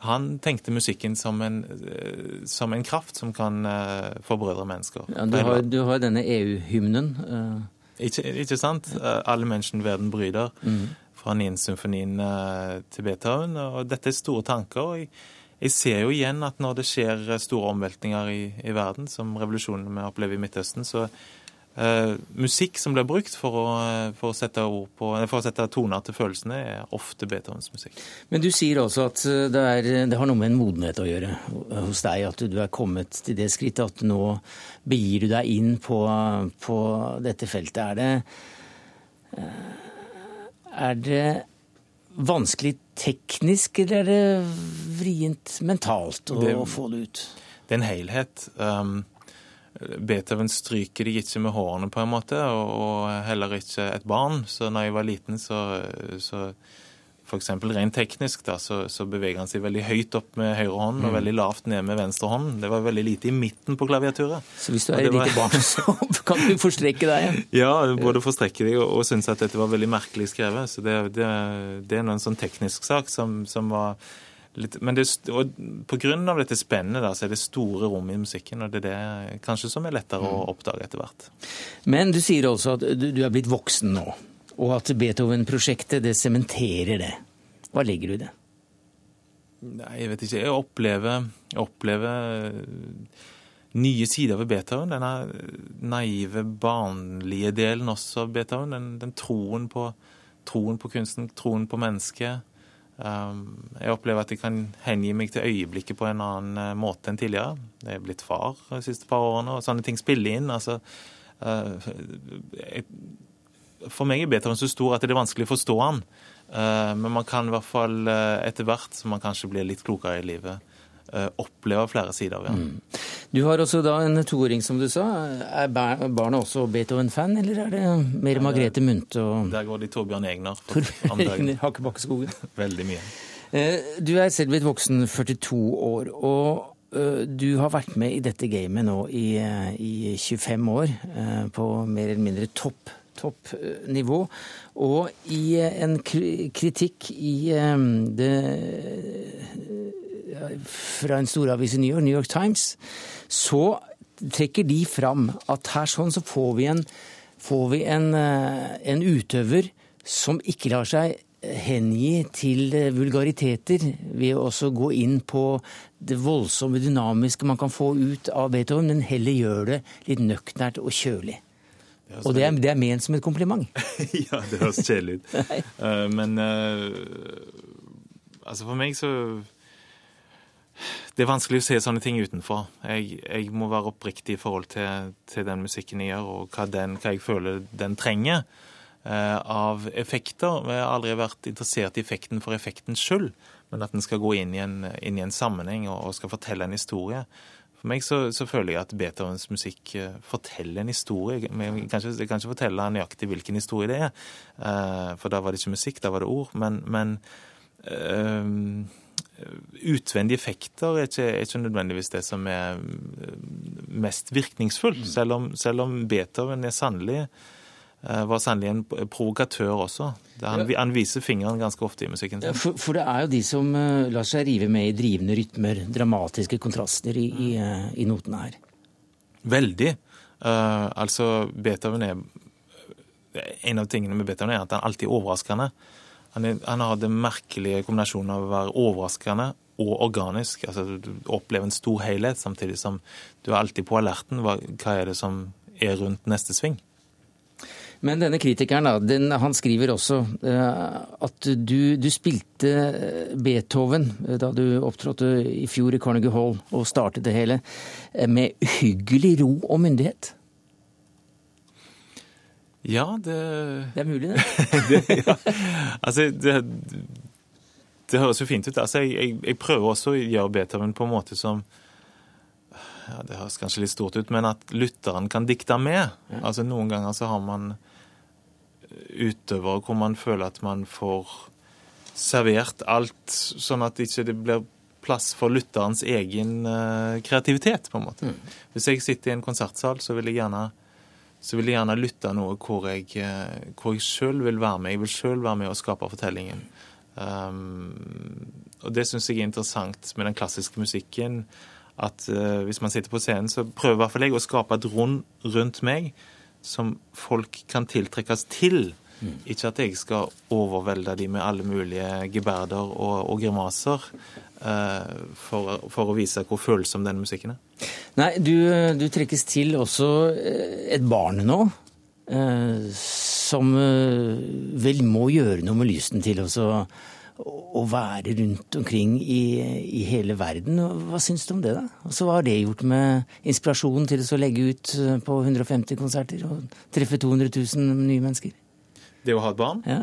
han tenkte musikken som en, eh, som en kraft som kan uh, forbrødre mennesker. Ja, du, har, du, har, denne EU-hymnen. Uh... Ikke, ikke, sant? 'Alle mennesker verden bryter', mm. fra Nien-symfonien til Beethoven. Og dette er store tanker. og jeg, jeg, ser jo igjen at når det skjer store omveltninger i, i verden, som revolusjonen vi opplever i Midtøsten, så musikk som blir brukt for å, eh, for, å sette på, for, å sette toner til følelsene, er ofte Beethovens musikk. Men du sier også at eh, det, er, det, har noe med en modenhet å gjøre hos deg. At du er kommet til det skrittet at nå begir du deg inn på, på dette feltet. Er det, er det vanskelig teknisk, eller er det vrient mentalt å det, få det ut? Det er en helhet. Um, Beethoven stryker de ikke med hårene, på en måte, og, heller ikke et barn. Så når jeg var liten, så, så f.eks. rent teknisk, da, så, så, beveger han seg veldig høyt opp med høyre hånd og mm. veldig lavt ned med venstre hånd. Det var veldig lite i midten på klaviaturet. Så hvis du er et lite barn, så kan du forstrekke deg? (laughs) Ja, både forstrekke deg og, og synes at dette var veldig merkelig skrevet. Så det, det, det er en sånn teknisk sak som, som var litt, men det, og på grunn av dette spennet da, så er det store rom i musikken, og det er det kanskje som er lettere å mm. oppdage etter hvert. Men du sier også at du, du er blitt voksen nå, og at Beethoven-prosjektet det sementerer det. Hva legger du i det? Nei, jeg vet ikke. Jeg opplever, jeg opplever nye sider ved Beethoven. Denne naive, barnlige delen også av Beethoven. Den, den troen, på, troen på kunsten, troen på mennesket. Um, jeg opplever at jeg kan hengi meg til øyeblikket på en annen eh, måte enn tidligere. Jeg er blitt far de siste par årene, og sånne ting spiller inn. Altså, uh, for meg er Beethoven så stor at det er vanskelig å forstå han. Uh, men man kan i hvert fall etter hvert, som man kanskje blir litt klokere i livet, oppleve flere sider ved den. Mm. Du har også da en toåring, som du sa. Er barnet også Beethoven-fan, eller er det mer Margrethe Munthe og Der går de Torbjørn Egner. Torbjørn Hakkebakkeskogen. (laughs) Veldig mye. Eh, du er selv blitt voksen, 42 år. og eh, du har vært med i dette gamet nå i, eh, i 25 år, på mer eller mindre topp toppnivå. Og i en kritikk i det fra en storavis i New York, New York Times, så trekker de fram at her sånn så får vi en, får vi en, eh, en utøver som ikke lar seg hengi til vulgariteter ved å også gå inn på det voldsomme dynamiske man kan få ut av Beethoven, men heller gjør det litt nøkternt og kjølig. Det og det er, det er, ment som et kompliment. (laughs) ja, det høres kjedelig ut. (laughs) uh, men uh, altså for meg så det er vanskelig å se sånne ting utenfor. Jeg, jeg må være oppriktig i forhold til, til, den musikken jeg gjør, og hva, den, hva jeg føler den trenger eh, av effekter. Jeg har aldri vært interessert i effekten for effektens skyld, men at den skal gå inn i en, inn i en sammenheng og, og, skal fortelle en historie. For meg så, så, føler jeg at Beethovens musikk eh, forteller en historie. Jeg kan, ikke, jeg kan ikke fortelle nøyaktig hvilken historie det er, eh, for da var det ikke musikk, da var det ord. Men, men øh, utvendige effekter er ikke, er ikke, nødvendigvis det som er eh, mest virkningsfullt. Mm. Selv, om, selv om Beethoven sannelig eh, var sannelig en provokatør også. Han, han, viser fingeren ganske ofte i musikken sin. For, for, det er jo de som lar seg rive med i drivende rytmer, dramatiske kontraster i, i, i notene her. Veldig. Uh, altså, Beethoven er En av tingene med Beethoven er at han alltid er overraskende. Han, har den merkelige kombinasjonen av å være overraskende og organisk. Altså, du opplever en stor helhet, samtidig som du er alltid på alerten. Hva, hva er det som er rundt neste sving? Men denne kritikeren den, han skriver også uh, at du, du, spilte Beethoven uh, da du opptrådte i fjor i Carnegie Hall og startet det hele, med uhyggelig ro og myndighet. Ja, det Det er mulig, det. (laughs) det ja. Altså, det, det, høres jo fint ut. Altså, jeg, jeg, jeg, prøver også å gjøre Beethoven på en måte som ja, Det høres kanskje litt stort ut, men at lytteren kan dikte med. Ja. Altså, Noen ganger så har man utøvere hvor man føler at man får servert alt, sånn at det ikke blir plass for lytterens egen uh, kreativitet, på en måte. Mm. Hvis jeg sitter i en konsertsal, så vil jeg gjerne så vil jeg gjerne lytte noe hvor jeg, eh, hvor jeg sjøl vil være med. Jeg vil sjøl være med og skape fortellingen. Um, og det syns jeg er interessant med den klassiske musikken. At uh, hvis man sitter på scenen, så prøver i hvert fall jeg å skape et rom rundt meg som folk kan tiltrekkes til. Ikke at jeg skal overvelde dem med alle mulige geberder og, og grimaser uh, for, for, å vise hvor følsom denne musikken er. Nei, du, du trekkes til også eh, et barn nå. Eh, som eh, vel må gjøre noe med lysten til også å være rundt omkring i, i, hele verden. Hva syns du om det, da? Altså, hva har det gjort med inspirasjonen til å legge ut på 150 konserter og treffe 200 000 nye mennesker? Det å ha et barn? Ja.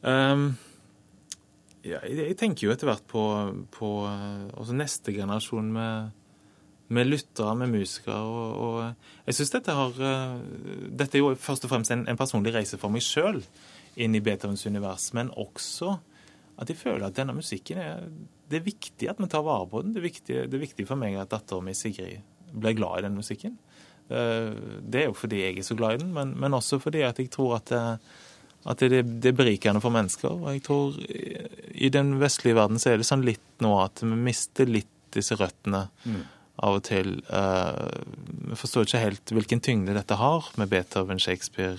Um, ja jeg, tenker jo etter hvert på, på neste generasjon med med lyttere, med musikere. Og, og jeg syns dette har eh, Dette er jo først og fremst en, en personlig reise for meg sjøl inn i Beethovens univers, men også at jeg føler at denne musikken er Det er viktig at vi tar vare på den. Det er viktig, det er viktig for meg at dattera mi Sigrid blir glad i den musikken. Eh, det er jo fordi jeg er så glad i den, men, men også fordi at jeg tror at det, at det, det er berikende for mennesker. Og jeg tror i den vestlige verden så er det sånn litt nå at vi mister litt disse røttene. Mm av og til uh, Vi forstår ikke helt hvilken tyngde dette har med Beethoven, Shakespeare,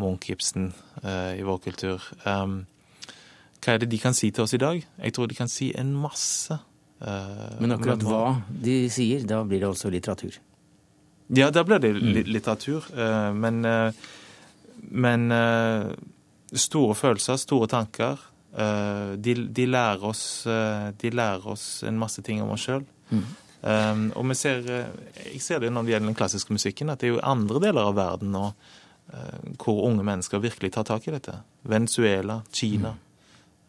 Munch, Ibsen i vår kultur. Hva er det de kan si til oss i dag? Jeg tror de kan si en masse. Men akkurat hva de sier, da blir det også litteratur? Ja, da blir det mm. litteratur. men, men store følelser, store tanker. De, de, lærer oss, de lærer oss en masse ting om oss sjøl. Mm. Og vi ser, eh, jeg ser det når det gjelder den klassiske musikken, at det er jo andre deler av verden nå hvor unge mennesker virkelig tar tak i dette. Venezuela, Kina. Mm.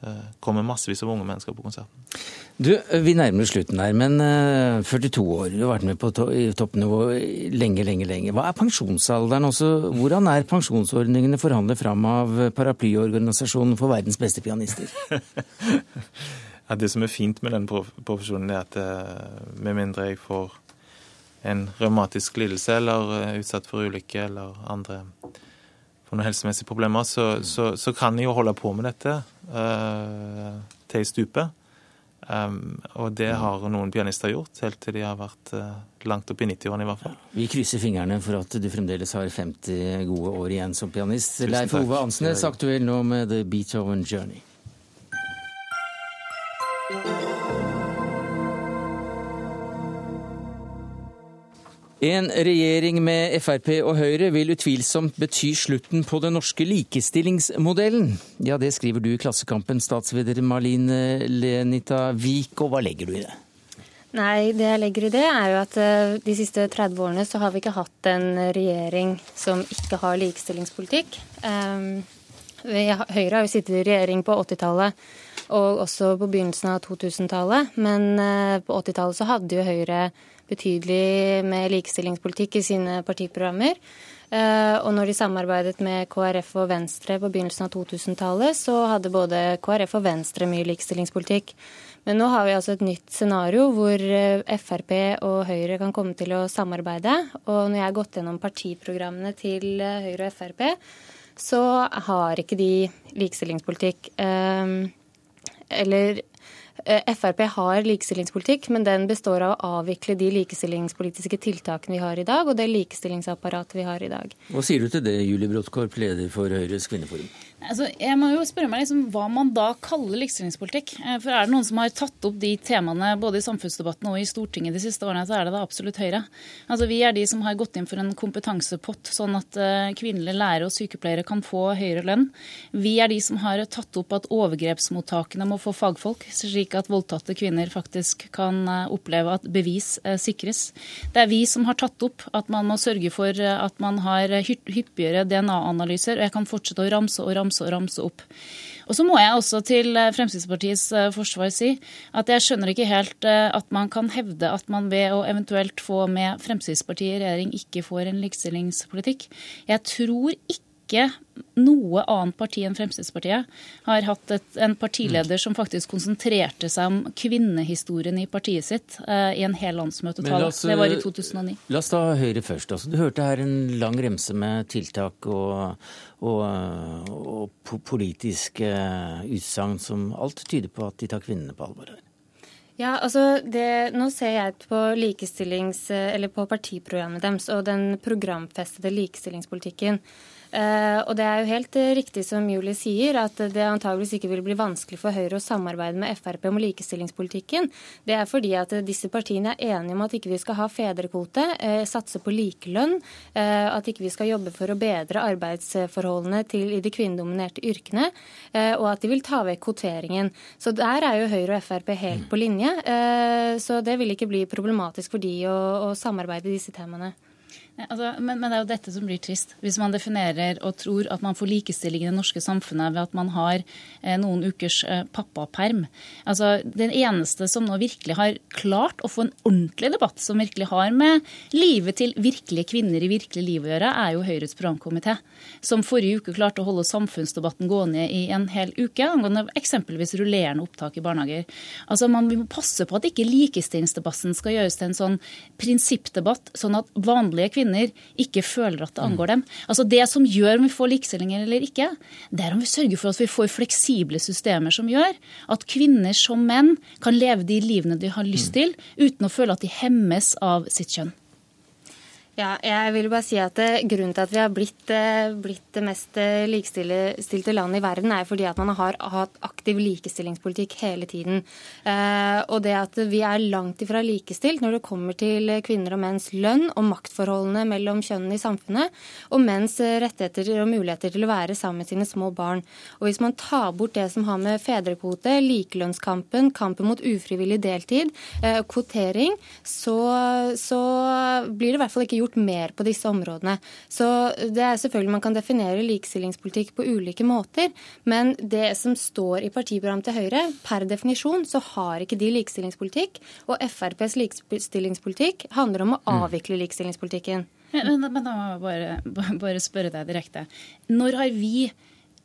Uh, kommer massevis av unge mennesker på konserten. Du, Vi nærmer oss slutten her, men uh, 42 år, du har vært med på to toppnivå lenge, lenge, lenge. Hva er pensjonsalderen også? Hvordan er pensjonsordningene forhandlet fram av paraplyorganisasjonen for verdens beste pianister? (laughs) Ja, det som er fint med den profesjonen, er at eh, med mindre jeg får en revmatisk lidelse eller er eh, utsatt for ulykke eller andre for noen helsemessige problemer, så, så, så, kan jeg jo holde på med dette uh, til jeg stuper. Um, og det har noen pianister gjort, helt til de har vært uh, langt opp i 90-årene i hvert fall. Vi krysser fingrene for at du fremdeles har 50 gode år igjen som pianist. Leif Ove Ansnes, aktuell nå med The Beethoven Journey. En regjering med Frp og Høyre vil utvilsomt bety slutten på den norske likestillingsmodellen. Ja, det skriver du i Klassekampen, statsleder Malin Lenita Wiik, og hva legger du i det? Nei, det jeg legger i det, er jo at eh, de siste 30 årene så har vi ikke hatt en regjering som ikke har likestillingspolitikk. Um, Høyre har jo sittet i regjering på 80-tallet og også på begynnelsen av 2000-tallet. Men eh, på 80-tallet så hadde jo Høyre betydelig med likestillingspolitikk i sine partiprogrammer. Eh, og når de samarbeidet med KrF og Venstre på begynnelsen av 2000-tallet, så hadde både KrF og Venstre mye likestillingspolitikk. Men nå har vi altså et nytt scenario hvor Frp og Høyre kan komme til å samarbeide. Og når jeg har gått gjennom partiprogrammene til Høyre og Frp, så har ikke de likestillingspolitikk. Eller Eh, Frp har likestillingspolitikk, men den består av å avvikle de likestillingspolitiske tiltakene vi har i dag, og det likestillingsapparatet vi har i dag. Hva sier du til det, Julie Bråttkorp, leder for Høyres kvinneforum? Altså, jeg må jo spørre meg liksom, hva man da kaller likestillingspolitikk. Eh, for er det noen som har tatt opp de temaene både i samfunnsdebatten og i Stortinget de siste årene, så er det da absolutt Høyre. Altså, vi er de som har gått inn for en kompetansepott, sånn at uh, kvinnelige lærere og sykepleiere kan få høyere lønn. Vi er de som har tatt opp at overgrepsmottakene må få fagfolk, slik at voldtatte kvinner faktisk kan uh, oppleve at bevis sikres. Det er vi som har tatt opp at man må sørge for at man har hyppigere DNA-analyser, og jeg kan fortsette å ramse og ramse ramse og ramse opp. Og så må jeg også til eh, Fremskrittspartiets eh, forsvar si at jeg skjønner ikke helt eh, at man kan hevde at man ved å eventuelt få med Fremskrittspartiet i regjering ikke får en likestillingspolitikk. Jeg tror ikke ikke noe annet parti enn Fremskrittspartiet har hatt et, en partileder som faktisk konsentrerte seg om kvinnehistorien i partiet sitt eh, i en hel landsmøtetale. Det var i 2009. La oss ta Høyre først. Altså, du hørte her en lang remse med tiltak og, og, og politiske utsagn som alt tyder på at de tar kvinnene på alvor her. Ja, altså det, Nå ser jeg på likestillings, eller på partiprogrammet deres og den programfestede likestillingspolitikken. Uh, og det er jo helt uh, riktig som Julie sier, at det antageligvis ikke vil bli vanskelig for Høyre å samarbeide med Frp om likestillingspolitikken. Det er fordi at uh, disse partiene er enige om at ikke vi skal ha fedrekvote, satse på likelønn, at ikke vi skal jobbe for å bedre arbeidsforholdene til i de kvinnedominerte yrkene, og at de vil ta vekk kvoteringen. Så der er jo Høyre og Frp helt på linje. så det vil ikke bli problematisk for de å, å samarbeide i disse temaene. Altså, men, men, det er jo dette som blir trist. Hvis man definerer og tror at man får likestilling i det norske samfunnet ved at man har eh, noen ukers eh, pappaperm. Altså, den eneste som nå virkelig har klart å få en ordentlig debatt, som virkelig har med livet til virkelige kvinner i virkelig liv å gjøre, er jo Høyres programkomité. Som forrige uke klarte å holde samfunnsdebatten gående i en hel uke angående eksempelvis rullerende opptak i barnehager. Altså, Man må passe på at ikke likestillingsdebatten skal gjøres til en sånn prinsippdebatt, sånn at vanlige kvinner kvinner ikke føler at det angår dem. Altså Det som gjør om vi får likestilling eller ikke, det er om vi sørger for at vi får fleksible systemer som gjør at kvinner som menn kan leve de livene de har lyst til, uten å føle at de hemmes av sitt kjønn. Ja, jeg vil bare si at eh, Grunnen til at vi har blitt, eh, blitt det mest eh, likestilte landet i verden, er fordi at man har hatt aktiv likestillingspolitikk hele tiden. Og det at vi er langt ifra likestilt når det kommer til kvinner og menns lønn og maktforholdene mellom kjønnene i samfunnet, og menns rettigheter og muligheter til å være sammen med sine små barn. Og Hvis man tar bort det som har med fedrekvote, likelønnskampen, kampen mot ufrivillig deltid, kvotering, så, så blir det i hvert fall ikke gjort mer på disse områdene. Så det er selvfølgelig Man kan definere likestillingspolitikk på ulike måter, men det som står i partiprogrammet til Høyre, per definisjon så har ikke de likestillingspolitikk. Og FrPs likestillingspolitikk handler om å mm. avvikle likestillingspolitikken. Men, men da må jeg bare, bare spørre deg direkte. Når har vi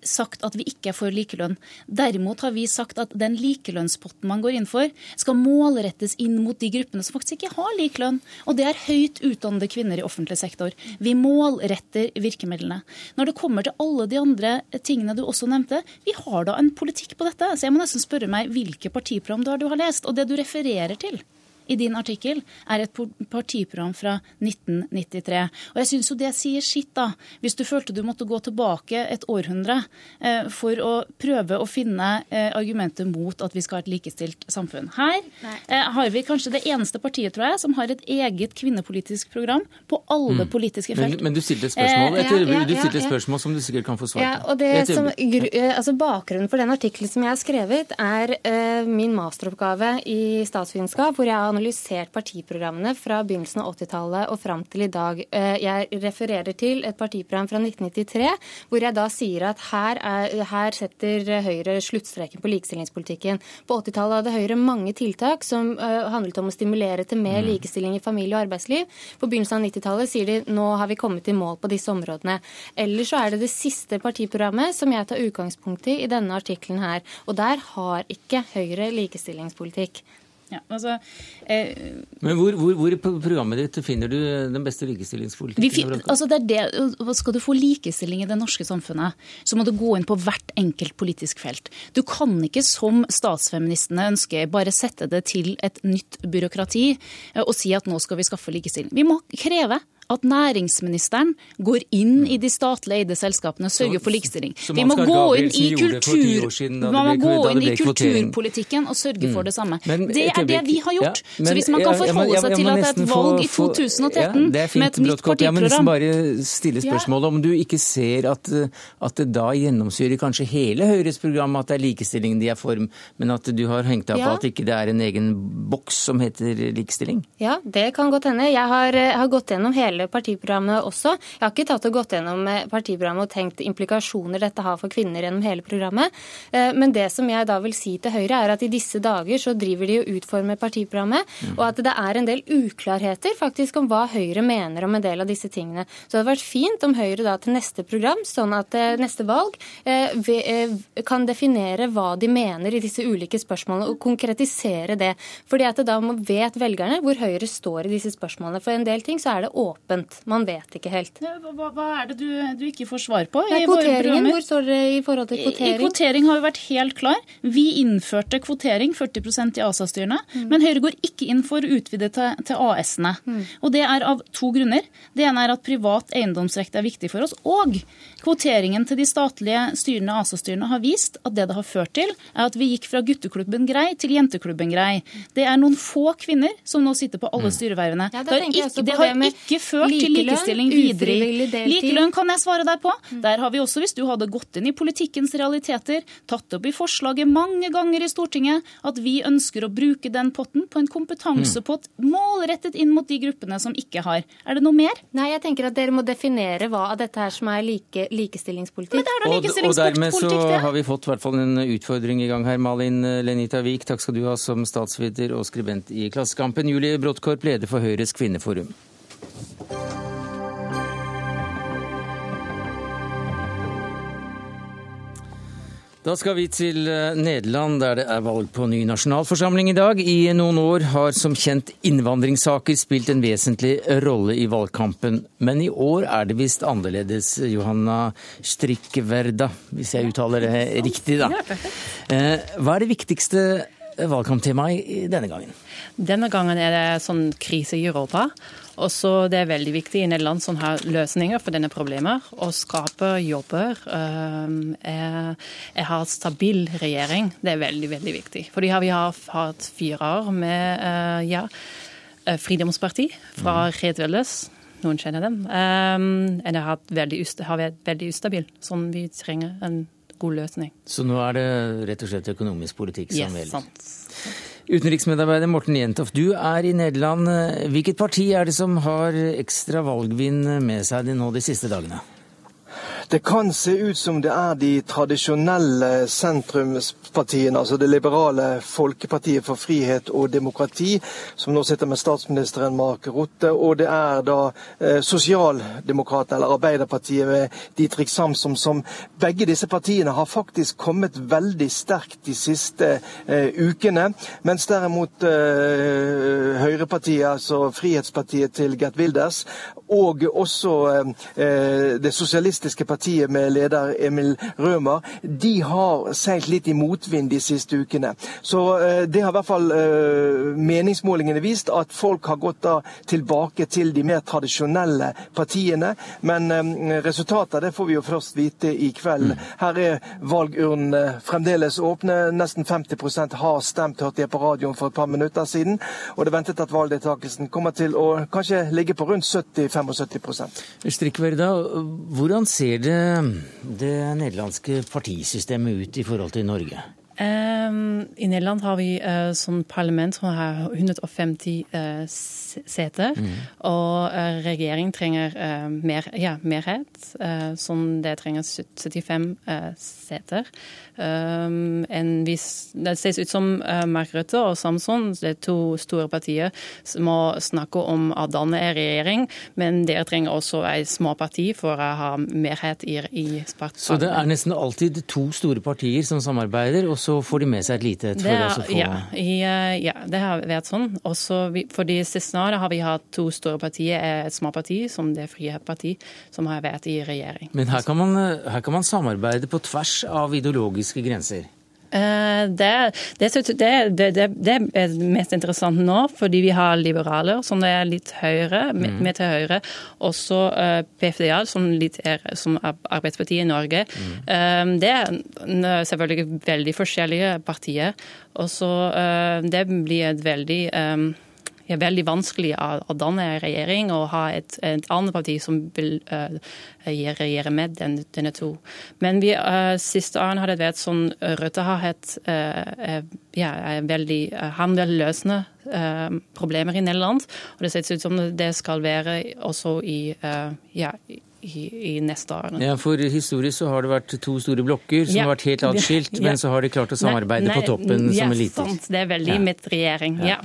sagt at vi ikke er for likelønn. Derimot har vi sagt at den likelønnspotten man går inn for, skal målrettes inn mot de gruppene som faktisk ikke har lik lønn. Og det er høyt utdannede kvinner i offentlig sektor. Vi målretter virkemidlene. Når det kommer til alle de andre tingene du også nevnte, vi har da en politikk på dette. Så jeg må nesten spørre meg hvilke partiprogram du har, lest, og det du refererer til i din artikkel, er et partiprogram fra 1993. Og jeg syns jo det sier sitt, da. Hvis du følte du måtte gå tilbake et århundre eh, for å prøve å finne eh, argumenter mot at vi skal ha et likestilt samfunn. Her eh, har vi kanskje det eneste partiet, tror jeg, som har et eget kvinnepolitisk program på alle mm. politiske felt. Men, men, du stilte et spørsmål, etter, ja, ja, ja, du stilte et spørsmål som du sikkert kan få svar på. Ja, og det som, eh, altså Bakgrunnen for den artikkelen som jeg har skrevet, er uh, min masteroppgave i statsvitenskap, hvor jeg har analysert partiprogrammene fra begynnelsen av 80-tallet og fram til i dag. Eh, jeg refererer til et partiprogram fra 1993 hvor jeg da sier at her, er, her setter Høyre sluttstreken på likestillingspolitikken. På 80-tallet hadde Høyre mange tiltak som uh, handlet om å stimulere til mer mm. likestilling i familie og arbeidsliv. På begynnelsen av 90-tallet sier de nå har vi kommet i mål på disse områdene. Eller så er det det siste partiprogrammet som jeg tar utgangspunkt i i denne artikkelen her. Og der har ikke Høyre likestillingspolitikk. Ja, altså, eh, Men hvor, hvor, hvor, på programmet ditt finner du den beste likestillingspolitikken? altså det er det, skal du få likestilling i det norske samfunnet, så må du gå inn på hvert enkelt politisk felt. Du kan ikke, som statsfeministene ønsker, bare sette det til et nytt byråkrati eh, og si at nå skal vi skaffe likestilling. Vi må kreve at næringsministeren går inn i de statlig eide selskapene og sørger for likestilling. Vi må gå inn i, kultur, man må gå inn i kulturpolitikken og sørge for mm. det samme. det er det vi har gjort. Så hvis man kan forholde seg til at det er et valg i 2013 med et nytt partiprogram Jeg må nesten bare stille spørsmålet om du ikke ser at, at det da gjennomsyrer kanskje hele Høyres program at det er likestilling de er for, men at du har hengt deg på at ikke det ikke er en egen boks som heter likestilling? Ja, det kan godt hende. Jeg har, har gått gjennom hele hele partiprogrammet også. Jeg har ikke tatt og gått gjennom eh, partiprogrammet og tenkt implikasjoner dette har for kvinner gjennom hele programmet. Eh, men det som jeg da vil si til Høyre, er at i disse dager så driver de og utformer partiprogrammet, og at det er en del uklarheter faktisk om hva Høyre mener om en del av disse tingene. Så det hadde vært fint om Høyre da til neste program, sånn at eh, neste valg kan definere hva de mener i disse ulike spørsmålene, og konkretisere det. Fordi at da vet velgerne hvor Høyre står i disse spørsmålene. For en del ting så er det åpent åpent. Man vet ikke helt. Hva, hva er det du, du, ikke får svar på? Det er kvoteringen. Hvor står dere i forhold til kvotering? I, i kvotering har vi vært helt klar. Vi innførte kvotering, 40% i ASA-styrene. Mm. Men Høyre går ikke inn for å utvide til, til AS-ene. Mm. Og det er av to grunner. Det ene er at privat eiendomsrekt er viktig for oss. Og kvoteringen til de statlige styrene, ASA-styrene, har vist at det det har ført til, er at vi gikk fra gutteklubben Grei til jenteklubben Grei. Det er noen få kvinner som nå sitter på alle mm. styrevervene. Ja, det, det, har ikke, det har ikke ført ført til likestilling videre. Likelønn kan jeg svare deg på. Mm. Der har vi også, hvis du hadde gått inn i politikkens realiteter, tatt opp i forslaget mange ganger i Stortinget at vi ønsker å bruke den potten på en kompetansepott mm. målrettet inn mot de gruppene som ikke har. Er det noe mer? Nei, jeg tenker at dere må definere hva av dette her som er like, likestillingspolitikk. Men det er da likestillingspolitikk, og, og dermed så har vi fått hvert fall en utfordring i gang her. Malin Lenita Wiik. takk skal du ha som statsviter og skribent i Klassekampen. Julie Bråttkorp, leder for Høyres kvinneforum. Da skal vi til eh, Nederland, der det er valg på ny nasjonalforsamling i dag. I noen år har som kjent innvandringssaker spilt en vesentlig rolle i valgkampen. Men i år er det visst annerledes, Johanna Strikkverda, hvis jeg uttaler det riktig, da. Eh, hva er det viktigste valgkamptemaet denne gangen? Denne gangen er det sånn krise i Europa. Og så Det er veldig viktig i Nederland som har løsninger for denne problemet. Å skape jobber. Eh, jeg har stabil regjering. Det er veldig veldig viktig. Fordi vi har hatt fire år med eh, ja, eh, Fridomsparti fra Red Redvelles. Noen kjenner dem. Det har vært veldig ustabil, som vi trenger en god løsning. Så nå er det rett og slett økonomisk politikk som yes, gjelder? Sant. Utenriksmedarbeider Morten Jentoff, du er i Nederland. Hvilket parti er det som har ekstra valgvinn med seg nå de siste dagene? Det kan se ut som det er de tradisjonelle sentrumspartiene, altså det liberale Folkepartiet for frihet og demokrati, som nå sitter med statsministeren Mark Rutte, og det er da eh, Sosialdemokratene, eller Arbeiderpartiet med Dietrich Samsom, som begge disse partiene har faktisk kommet veldig sterkt de siste eh, ukene. Mens derimot eh, Høyrepartiet, altså Frihetspartiet til Gert Wilders, og også eh, det sosialistiske partiet med leder Emil Rømer, de har seilt litt i motvind de siste ukene. Så eh, det har i hvert fall eh, meningsmålingene vist, at folk har gått da tilbake til de mer tradisjonelle partiene. Men eh, resultatet det får vi jo først vite i kveld. Mm. Her er valgurnene fremdeles åpne. Nesten 50% har stemt, hørte jeg på radioen for et par minutter siden. Og det er ventet at valgdeltakelsen kommer til å kanskje ligge på rundt 70-75 Strikkverda, hvordan ser det det nederlandske partisystemet ut i forhold til Norge? Um, I Nederland har vi uh, sånn parlament som har 150 uh, seter. Mm. Og uh, regjering trenger mer, ja, merhet, sånn det trenger 75 seter. en vis, det ser ut som Mark Rutte og Samson, det er to store partier, må snakke om å danne en regjering, men dere trenger også et småparti for å ha merhet i, i. Så det er nesten alltid to store partier som samarbeider? og så får de med seg et lite et for å få ja, i, eh, ja, det har vært sånn. Også vi, for de siste årene har vi hatt to store partier, et småparti som Det frie parti, som har vært i regjering. Men her kan man, her kan man samarbeide på tvers av ideologiske grenser? Eh, det, det, det, det, er mest interessant nå, fordi vi har liberaler som er litt høyere, mm. med til høyre. Også uh, eh, PFDA, som, litt er, som Arbeiderpartiet i Norge. Mm. Um, det er selvfølgelig veldig forskjellige partier. Og så uh, det blir et veldig er veldig vanskelig å danne en regjering og ha et, et annet parti som vil uh, regjere med den, denne to. Men vi, uh, siste årene har det vært sånn Rødt har hatt uh, ja, veldig, han uh, problemer i Nederland. Og det ser ut som det skal være også i, ja, i, i, neste årene. Ja, for Historisk så har det vært to store blokker som ja. har vært helt atskilt, (laughs) ja. men så har de klart å samarbeide nei, nei, på toppen som eliter. Ja, sant. Det er veldig ja. mitt regjering. ja.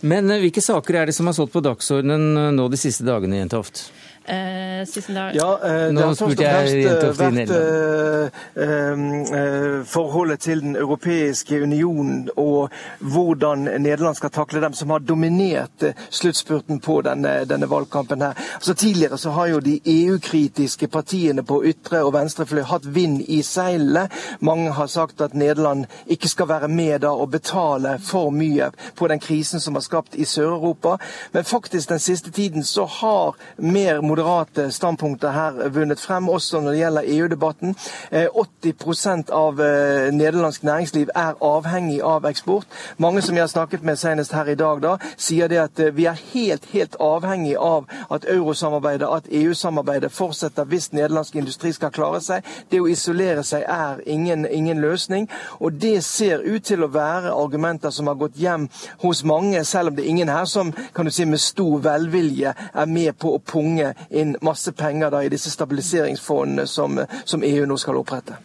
Men eh, hvilke saker er det som har stått på dagsordenen eh, nå de siste dagene, Jentoft? Eh, ja, eh, Nå spurte jeg Jentoft i Nederland. Eh, forholdet til Den europeiske union og hvordan Nederland skal takle dem som har dominert sluttspurten på denne, denne valgkampen. her. Altså, tidligere så har jo de EU-kritiske partiene på ytre og venstre fløy hatt vind i seilene. Mange har sagt at Nederland ikke skal være med da og betale for mye på den krisen som har skapt i Sør-Europa. Men faktisk den siste tiden så har mer moderate standpunkter her vunnet frem, også når det gjelder EU-debatten. 80 eh, av eh, nederlandsk næringsliv er avhengig av eksport. Mange som jeg har snakket med senest her i dag, da, sier det at eh, vi er helt, helt avhengig av at eurosamarbeidet, at EU-samarbeidet fortsetter hvis nederlandsk industri skal klare seg. Det å isolere seg er ingen, ingen løsning. Og det ser ut til å være argumenter som har gått hjem hos mange, selv om det er ingen her som kan du si, med stor velvilje er med på å punge inn masse penger i disse stabiliseringsfondene som, som EU nå skal opprette.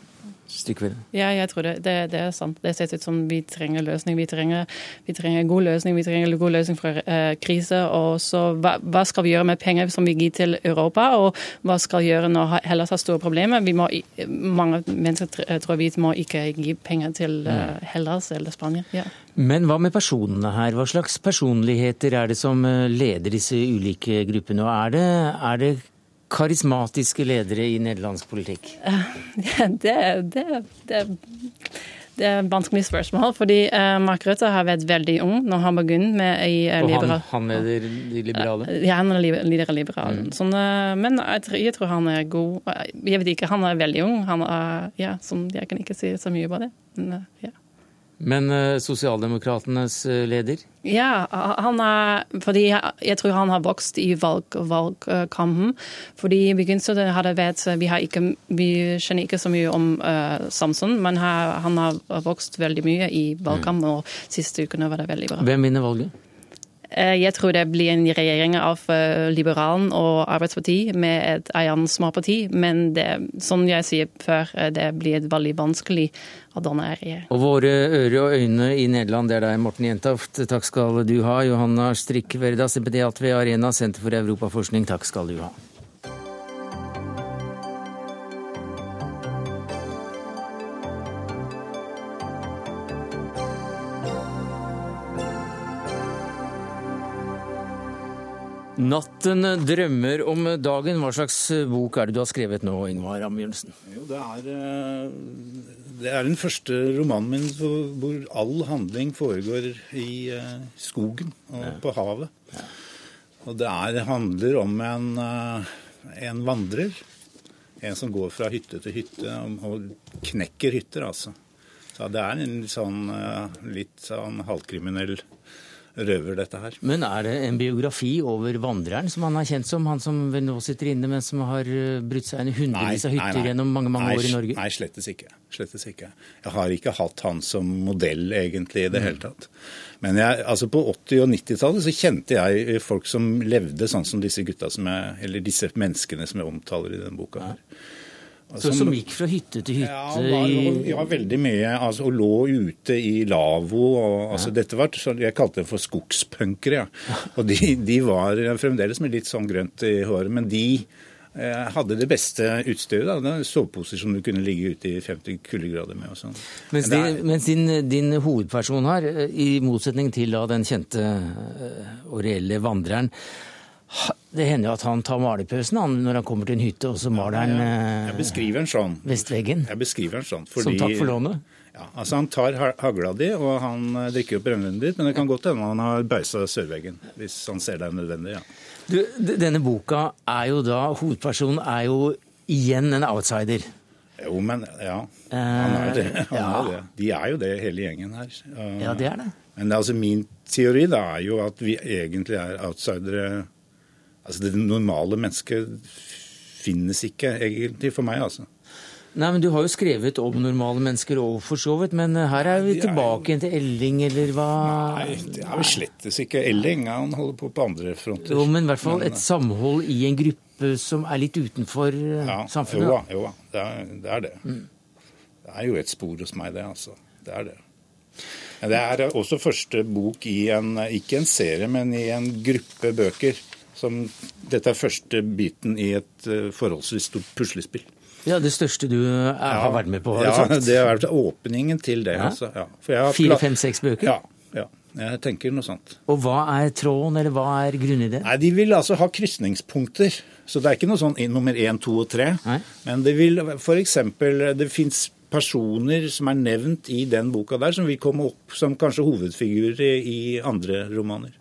Stykkevel? Ja, jeg tror det, det, det, er sant. Det ser ut som vi trenger løsning. Vi trenger, vi trenger god løsning. Vi trenger god løsning for eh, krise. Og så hva, hva, skal vi gjøre med penger som vi gir til Europa, og hva skal vi gjøre når Hellas har store problemer? Vi må, mange mennesker tror vi må ikke gi penger til eh, Hellas eller Spania. Ja. Men hva med personene her? Hva slags personligheter er det som eh, leder disse ulike gruppene? Og er det, er det karismatiske ledere i nederlandsk politikk? (laughs) Det, det, det, det er et vanskelig spørsmål. fordi uh, Mark Rutte har vært veldig ung når han begynte med i uh, Og han, han leder de liberale? Uh, ja, han leder liberale. Mm. Sånn, men jeg tror, jeg tror, han er god. Jeg vet ikke, han er veldig ung. Han er, ja, som, jeg kan ikke si så mye på det. Men, ja. Men uh, sosialdemokratenes uh, leder? Ja, han er, fordi jeg tror han har vokst i valg, valgkampen. fordi i begynnelsen har det vært vi, har ikke, vi kjenner ikke så mye om uh, Samson, men her, han har vokst veldig mye i valgkampen, mm. og siste ukene var det veldig bra. Hvem vinner valget? Eh, jeg tror det blir en regjering av eh, Liberalen og Arbeidspartiet med et annet småparti. Men det, som jeg sier før, eh, det blir veldig vanskelig å danne regjering. Og våre ører og øyne i Nederland, det er deg, Morten Jentoft. Takk skal du ha. Johanna Strikk Verda, ved Arena senter for europaforskning. Takk skal du ha. Natten drømmer om dagen. Hva slags bok er det du har skrevet nå, Ingvar Ambjørnsen? Det er, eh, det er den første romanen min hvor all handling foregår i eh, skogen og ja. på havet. Ja. Og det er, handler om en, eh, en, vandrer. En som går fra hytte til hytte og knekker hytter, altså. Så det er en sånn litt sånn halvkriminell røver dette her. Men er det en biografi over vandreren som han er kjent som? Han som vel nå sitter inne, men som har eh, brutt seg inn i hundrevis av hytter gjennom mange mange nei, år i Norge? Nei, slettes ikke. slettes ikke. Jeg har ikke hatt han som modell egentlig i det Mm. hele tatt. Men jeg, altså på 80- og 90-tallet så kjente jeg folk som levde sånn som disse gutta som jeg, eller disse menneskene som jeg omtaler i denne boka. her. Og Så som gikk fra hytte til hytte ja, var, ja, veldig mye. Altså, og lå ute i lavvo. Og, altså, Dette var sånn, Jeg kalte det for skogspunkere. Ja. (laughs) Og de, de var fremdeles med litt sånn grønt i håret, men de eh, hadde det beste utstyret. da, Soveposer som du kunne ligge ute i 50 kuldegrader med. og sånn. Mens, de, er, din, mens din, din hovedperson her, eh, i motsetning til da den kjente eh, og reelle vandreren, det hender jo at han tar malerpausen han, når han kommer til en hytte, og så maler han eh, Jeg beskriver en sånn. vestveggen. Jeg beskriver en sånn. Som takk for lånet? Ja, altså Han tar ha- hagla di, og han eh, drikker opp brennevinet ditt, men det kan godt hende han har beisa sørveggen, hvis han ser det er nødvendig. ja. Du, denne boka er jo da Hovedpersonen er jo igjen en outsider. Jo, men ja. Han er det. (laughs) Han ja. er det. De er jo det, hele gjengen her. Ja, det er det. Men altså min teori da er jo at vi egentlig er outsidere. Altså Det normale mennesket finnes ikke egentlig for meg, altså. Nei, men Du har jo skrevet om normale mennesker òg, for så vidt. Men eh, her er vi tilbake til Elling, eller hva? Nei, det er vel slettes ikke Elling. Han holder på på andre fronter. Jo, men i hvert fall et samhold i en gruppe som er litt utenfor eh, ja, samfunnet. Jo da. jo da. Det er det. Er det. det er jo et spor hos meg, det. altså. Det er det. Men det er også første bok i en, ikke en serie, men i en gruppe bøker. Som, dette er første biten i et eh, forholdsvis stort puslespill. Ja, Det største du er, har vært med på, har ja, sagt? det har vært åpningen til det. Ja. altså. Ja. Fire, fem, seks bøker? Ja, ja. Jeg tenker noe sånt. Og hva er tråden, eller hva er grunnideen? Nei, De vil altså ha krysningspunkter. Så det er ikke noe sånn i nummer én, to og tre. Men det vil f.eks. Det fins personer som er nevnt i den boka der, som vil komme opp som kanskje hovedfigurer i, i andre romaner.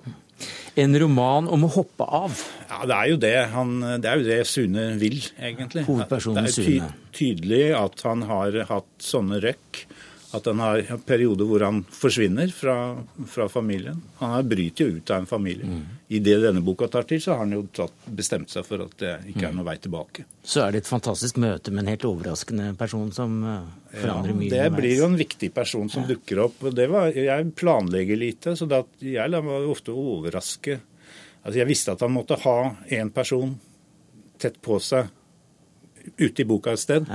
En roman om å hoppe av. Ja, Det er jo det, han, det, er jo det Sune vil, egentlig. Hovedpersonen Sune. det er ty tydelig at han har hatt sånne røkk. At han har en periode hvor han forsvinner fra, fra familien. Han bryter jo ut av en familie. Mm. I det denne boka tar til, så har han jo tatt, bestemt seg for at det ikke er noen vei tilbake. Så er det et fantastisk møte med en helt overraskende person som forandrer forandrer mye. det blir jo en viktig person som dukker opp. det var, Jeg planlegger lite, så da, jeg lar meg ofte overraske. Altså Jeg visste at han måtte ha en person tett på seg ute i boka et sted.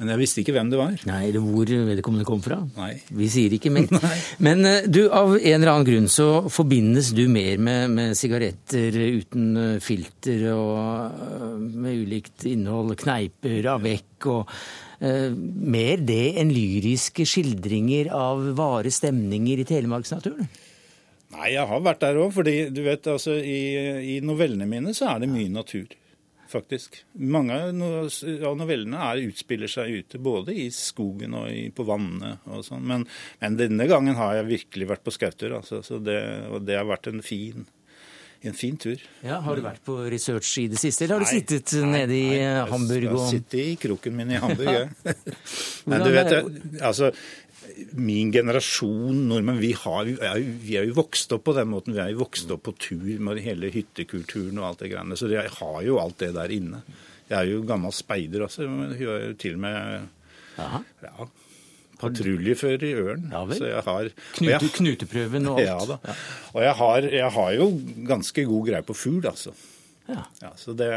Men jeg visste ikke hvem det var. Nei, eller hvor vedkommende kom fra. Nei. Vi sier ikke mer. (laughs) Men eh, du, av en eller annen grunn så forbindes du mer med, med sigaretter uten eh, filter og eh, med ulikt innhold, kneiper, avec og uh, mer det enn lyriske skildringer av vare stemninger i telemarksnaturen? Nei, jeg har vært der òg. fordi du vet, altså, i, i novellene mine så er det mye natur. Faktisk. Mange av novellene er, utspiller seg ute, både i skogen og i, på vannene. og sånn. Men, men denne gangen har jeg virkelig vært på skautur, altså, så det, og det har vært en fin, en fin tur. Ja, Har du vært på research i det siste, eller har du Nei, sittet nei, nede i nei, Hamburg? Hamburg Jeg og sitter i kroken min i Hamburg, ja. (laughs) Men du vet, jeg- altså, min generasjon nordmenn, vi, har, vi, er, jo- vi er jo vokst opp på den måten. Vi er jo vokst opp på tur med hele hyttekulturen og alt det greiene. Så jeg har jo alt det der inne. Jeg er jo gammel speider også. men Jeg er jo til og med ja, patruljefører i Ørn. så jeg har og Knute, knuteprøven og (laughs) alt? Ja da. Og jeg har, jeg har jo ganske god greie på fugl, altså. Ja. så det,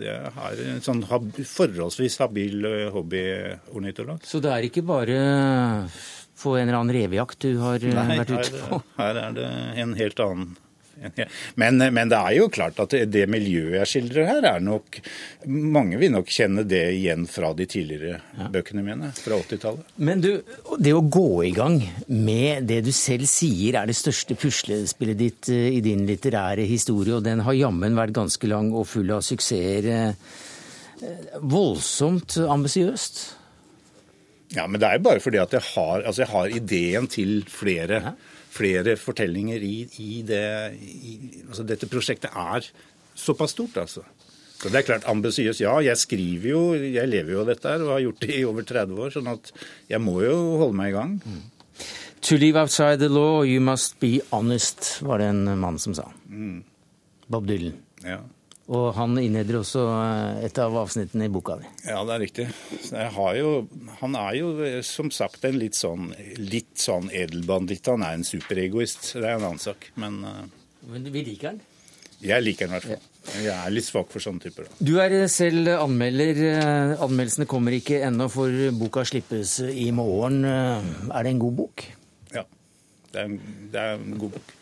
det er en sånn hab, forholdsvis habil hobbyornitolog. Så det er ikke bare på en eller annen revejakt du har Nei, vært ute på? Nei, her er det en helt annen (laughs) men, men det er jo klart at det, miljøet jeg skildrer her, er nok Mange vil nok kjenne det igjen fra de tidligere bøkene mine, fra 80-tallet. Men du, det å gå i gang med det du selv sier er det største puslespillet ditt eh, i din litterære historie, og den har jammen vært ganske lang og full av suksesser. eh, Voldsomt ambisiøst. Ja, men det er jo bare fordi at jeg har, altså jeg har ideen til flere, flere fortellinger i, i det i, altså Dette prosjektet er såpass stort, altså. Så det er klart, ambisiøst. Ja, jeg skriver jo, jeg lever jo av dette her og har gjort det i over 30 år, sånn at jeg må jo holde meg i gang. To live outside the law, you must be honest, var det en mann som sa. Mm. Bob Dylan. Ja. Og han innleder også eh, et av avsnittene i boka di. Ja, det er riktig. Jo, han er jo eh, som sagt en litt sånn, litt sånn edelbanditt. Han er en superegoist. Det er en annen sak. Men uh, Men vi liker han. jeg liker han i hvert fall. Jeg er litt svak for sånne typer. Da. Du er selv anmelder. Eh, Anmeldelsene kommer ikke ennå, for boka slippes i morgen. Eh, Er det en god bok? Ja. Det er, en, det er en god bok.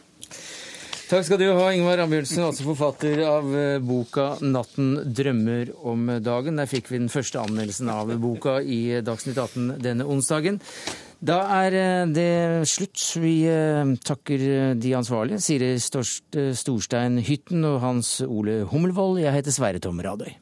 Takk skal du ha, Ingvar Ambjørnsen, altså forfatter av eh, boka 'Natten drømmer om dagen'. Der fikk vi den første anmeldelsen av boka i Dagsnytt 18 denne onsdagen. Da er eh, det slutt. Vi eh, takker de ansvarlige, Siri Storstein Hytten og Hans Ole Hummelvold. Jeg heter Sverre Tom Radøy.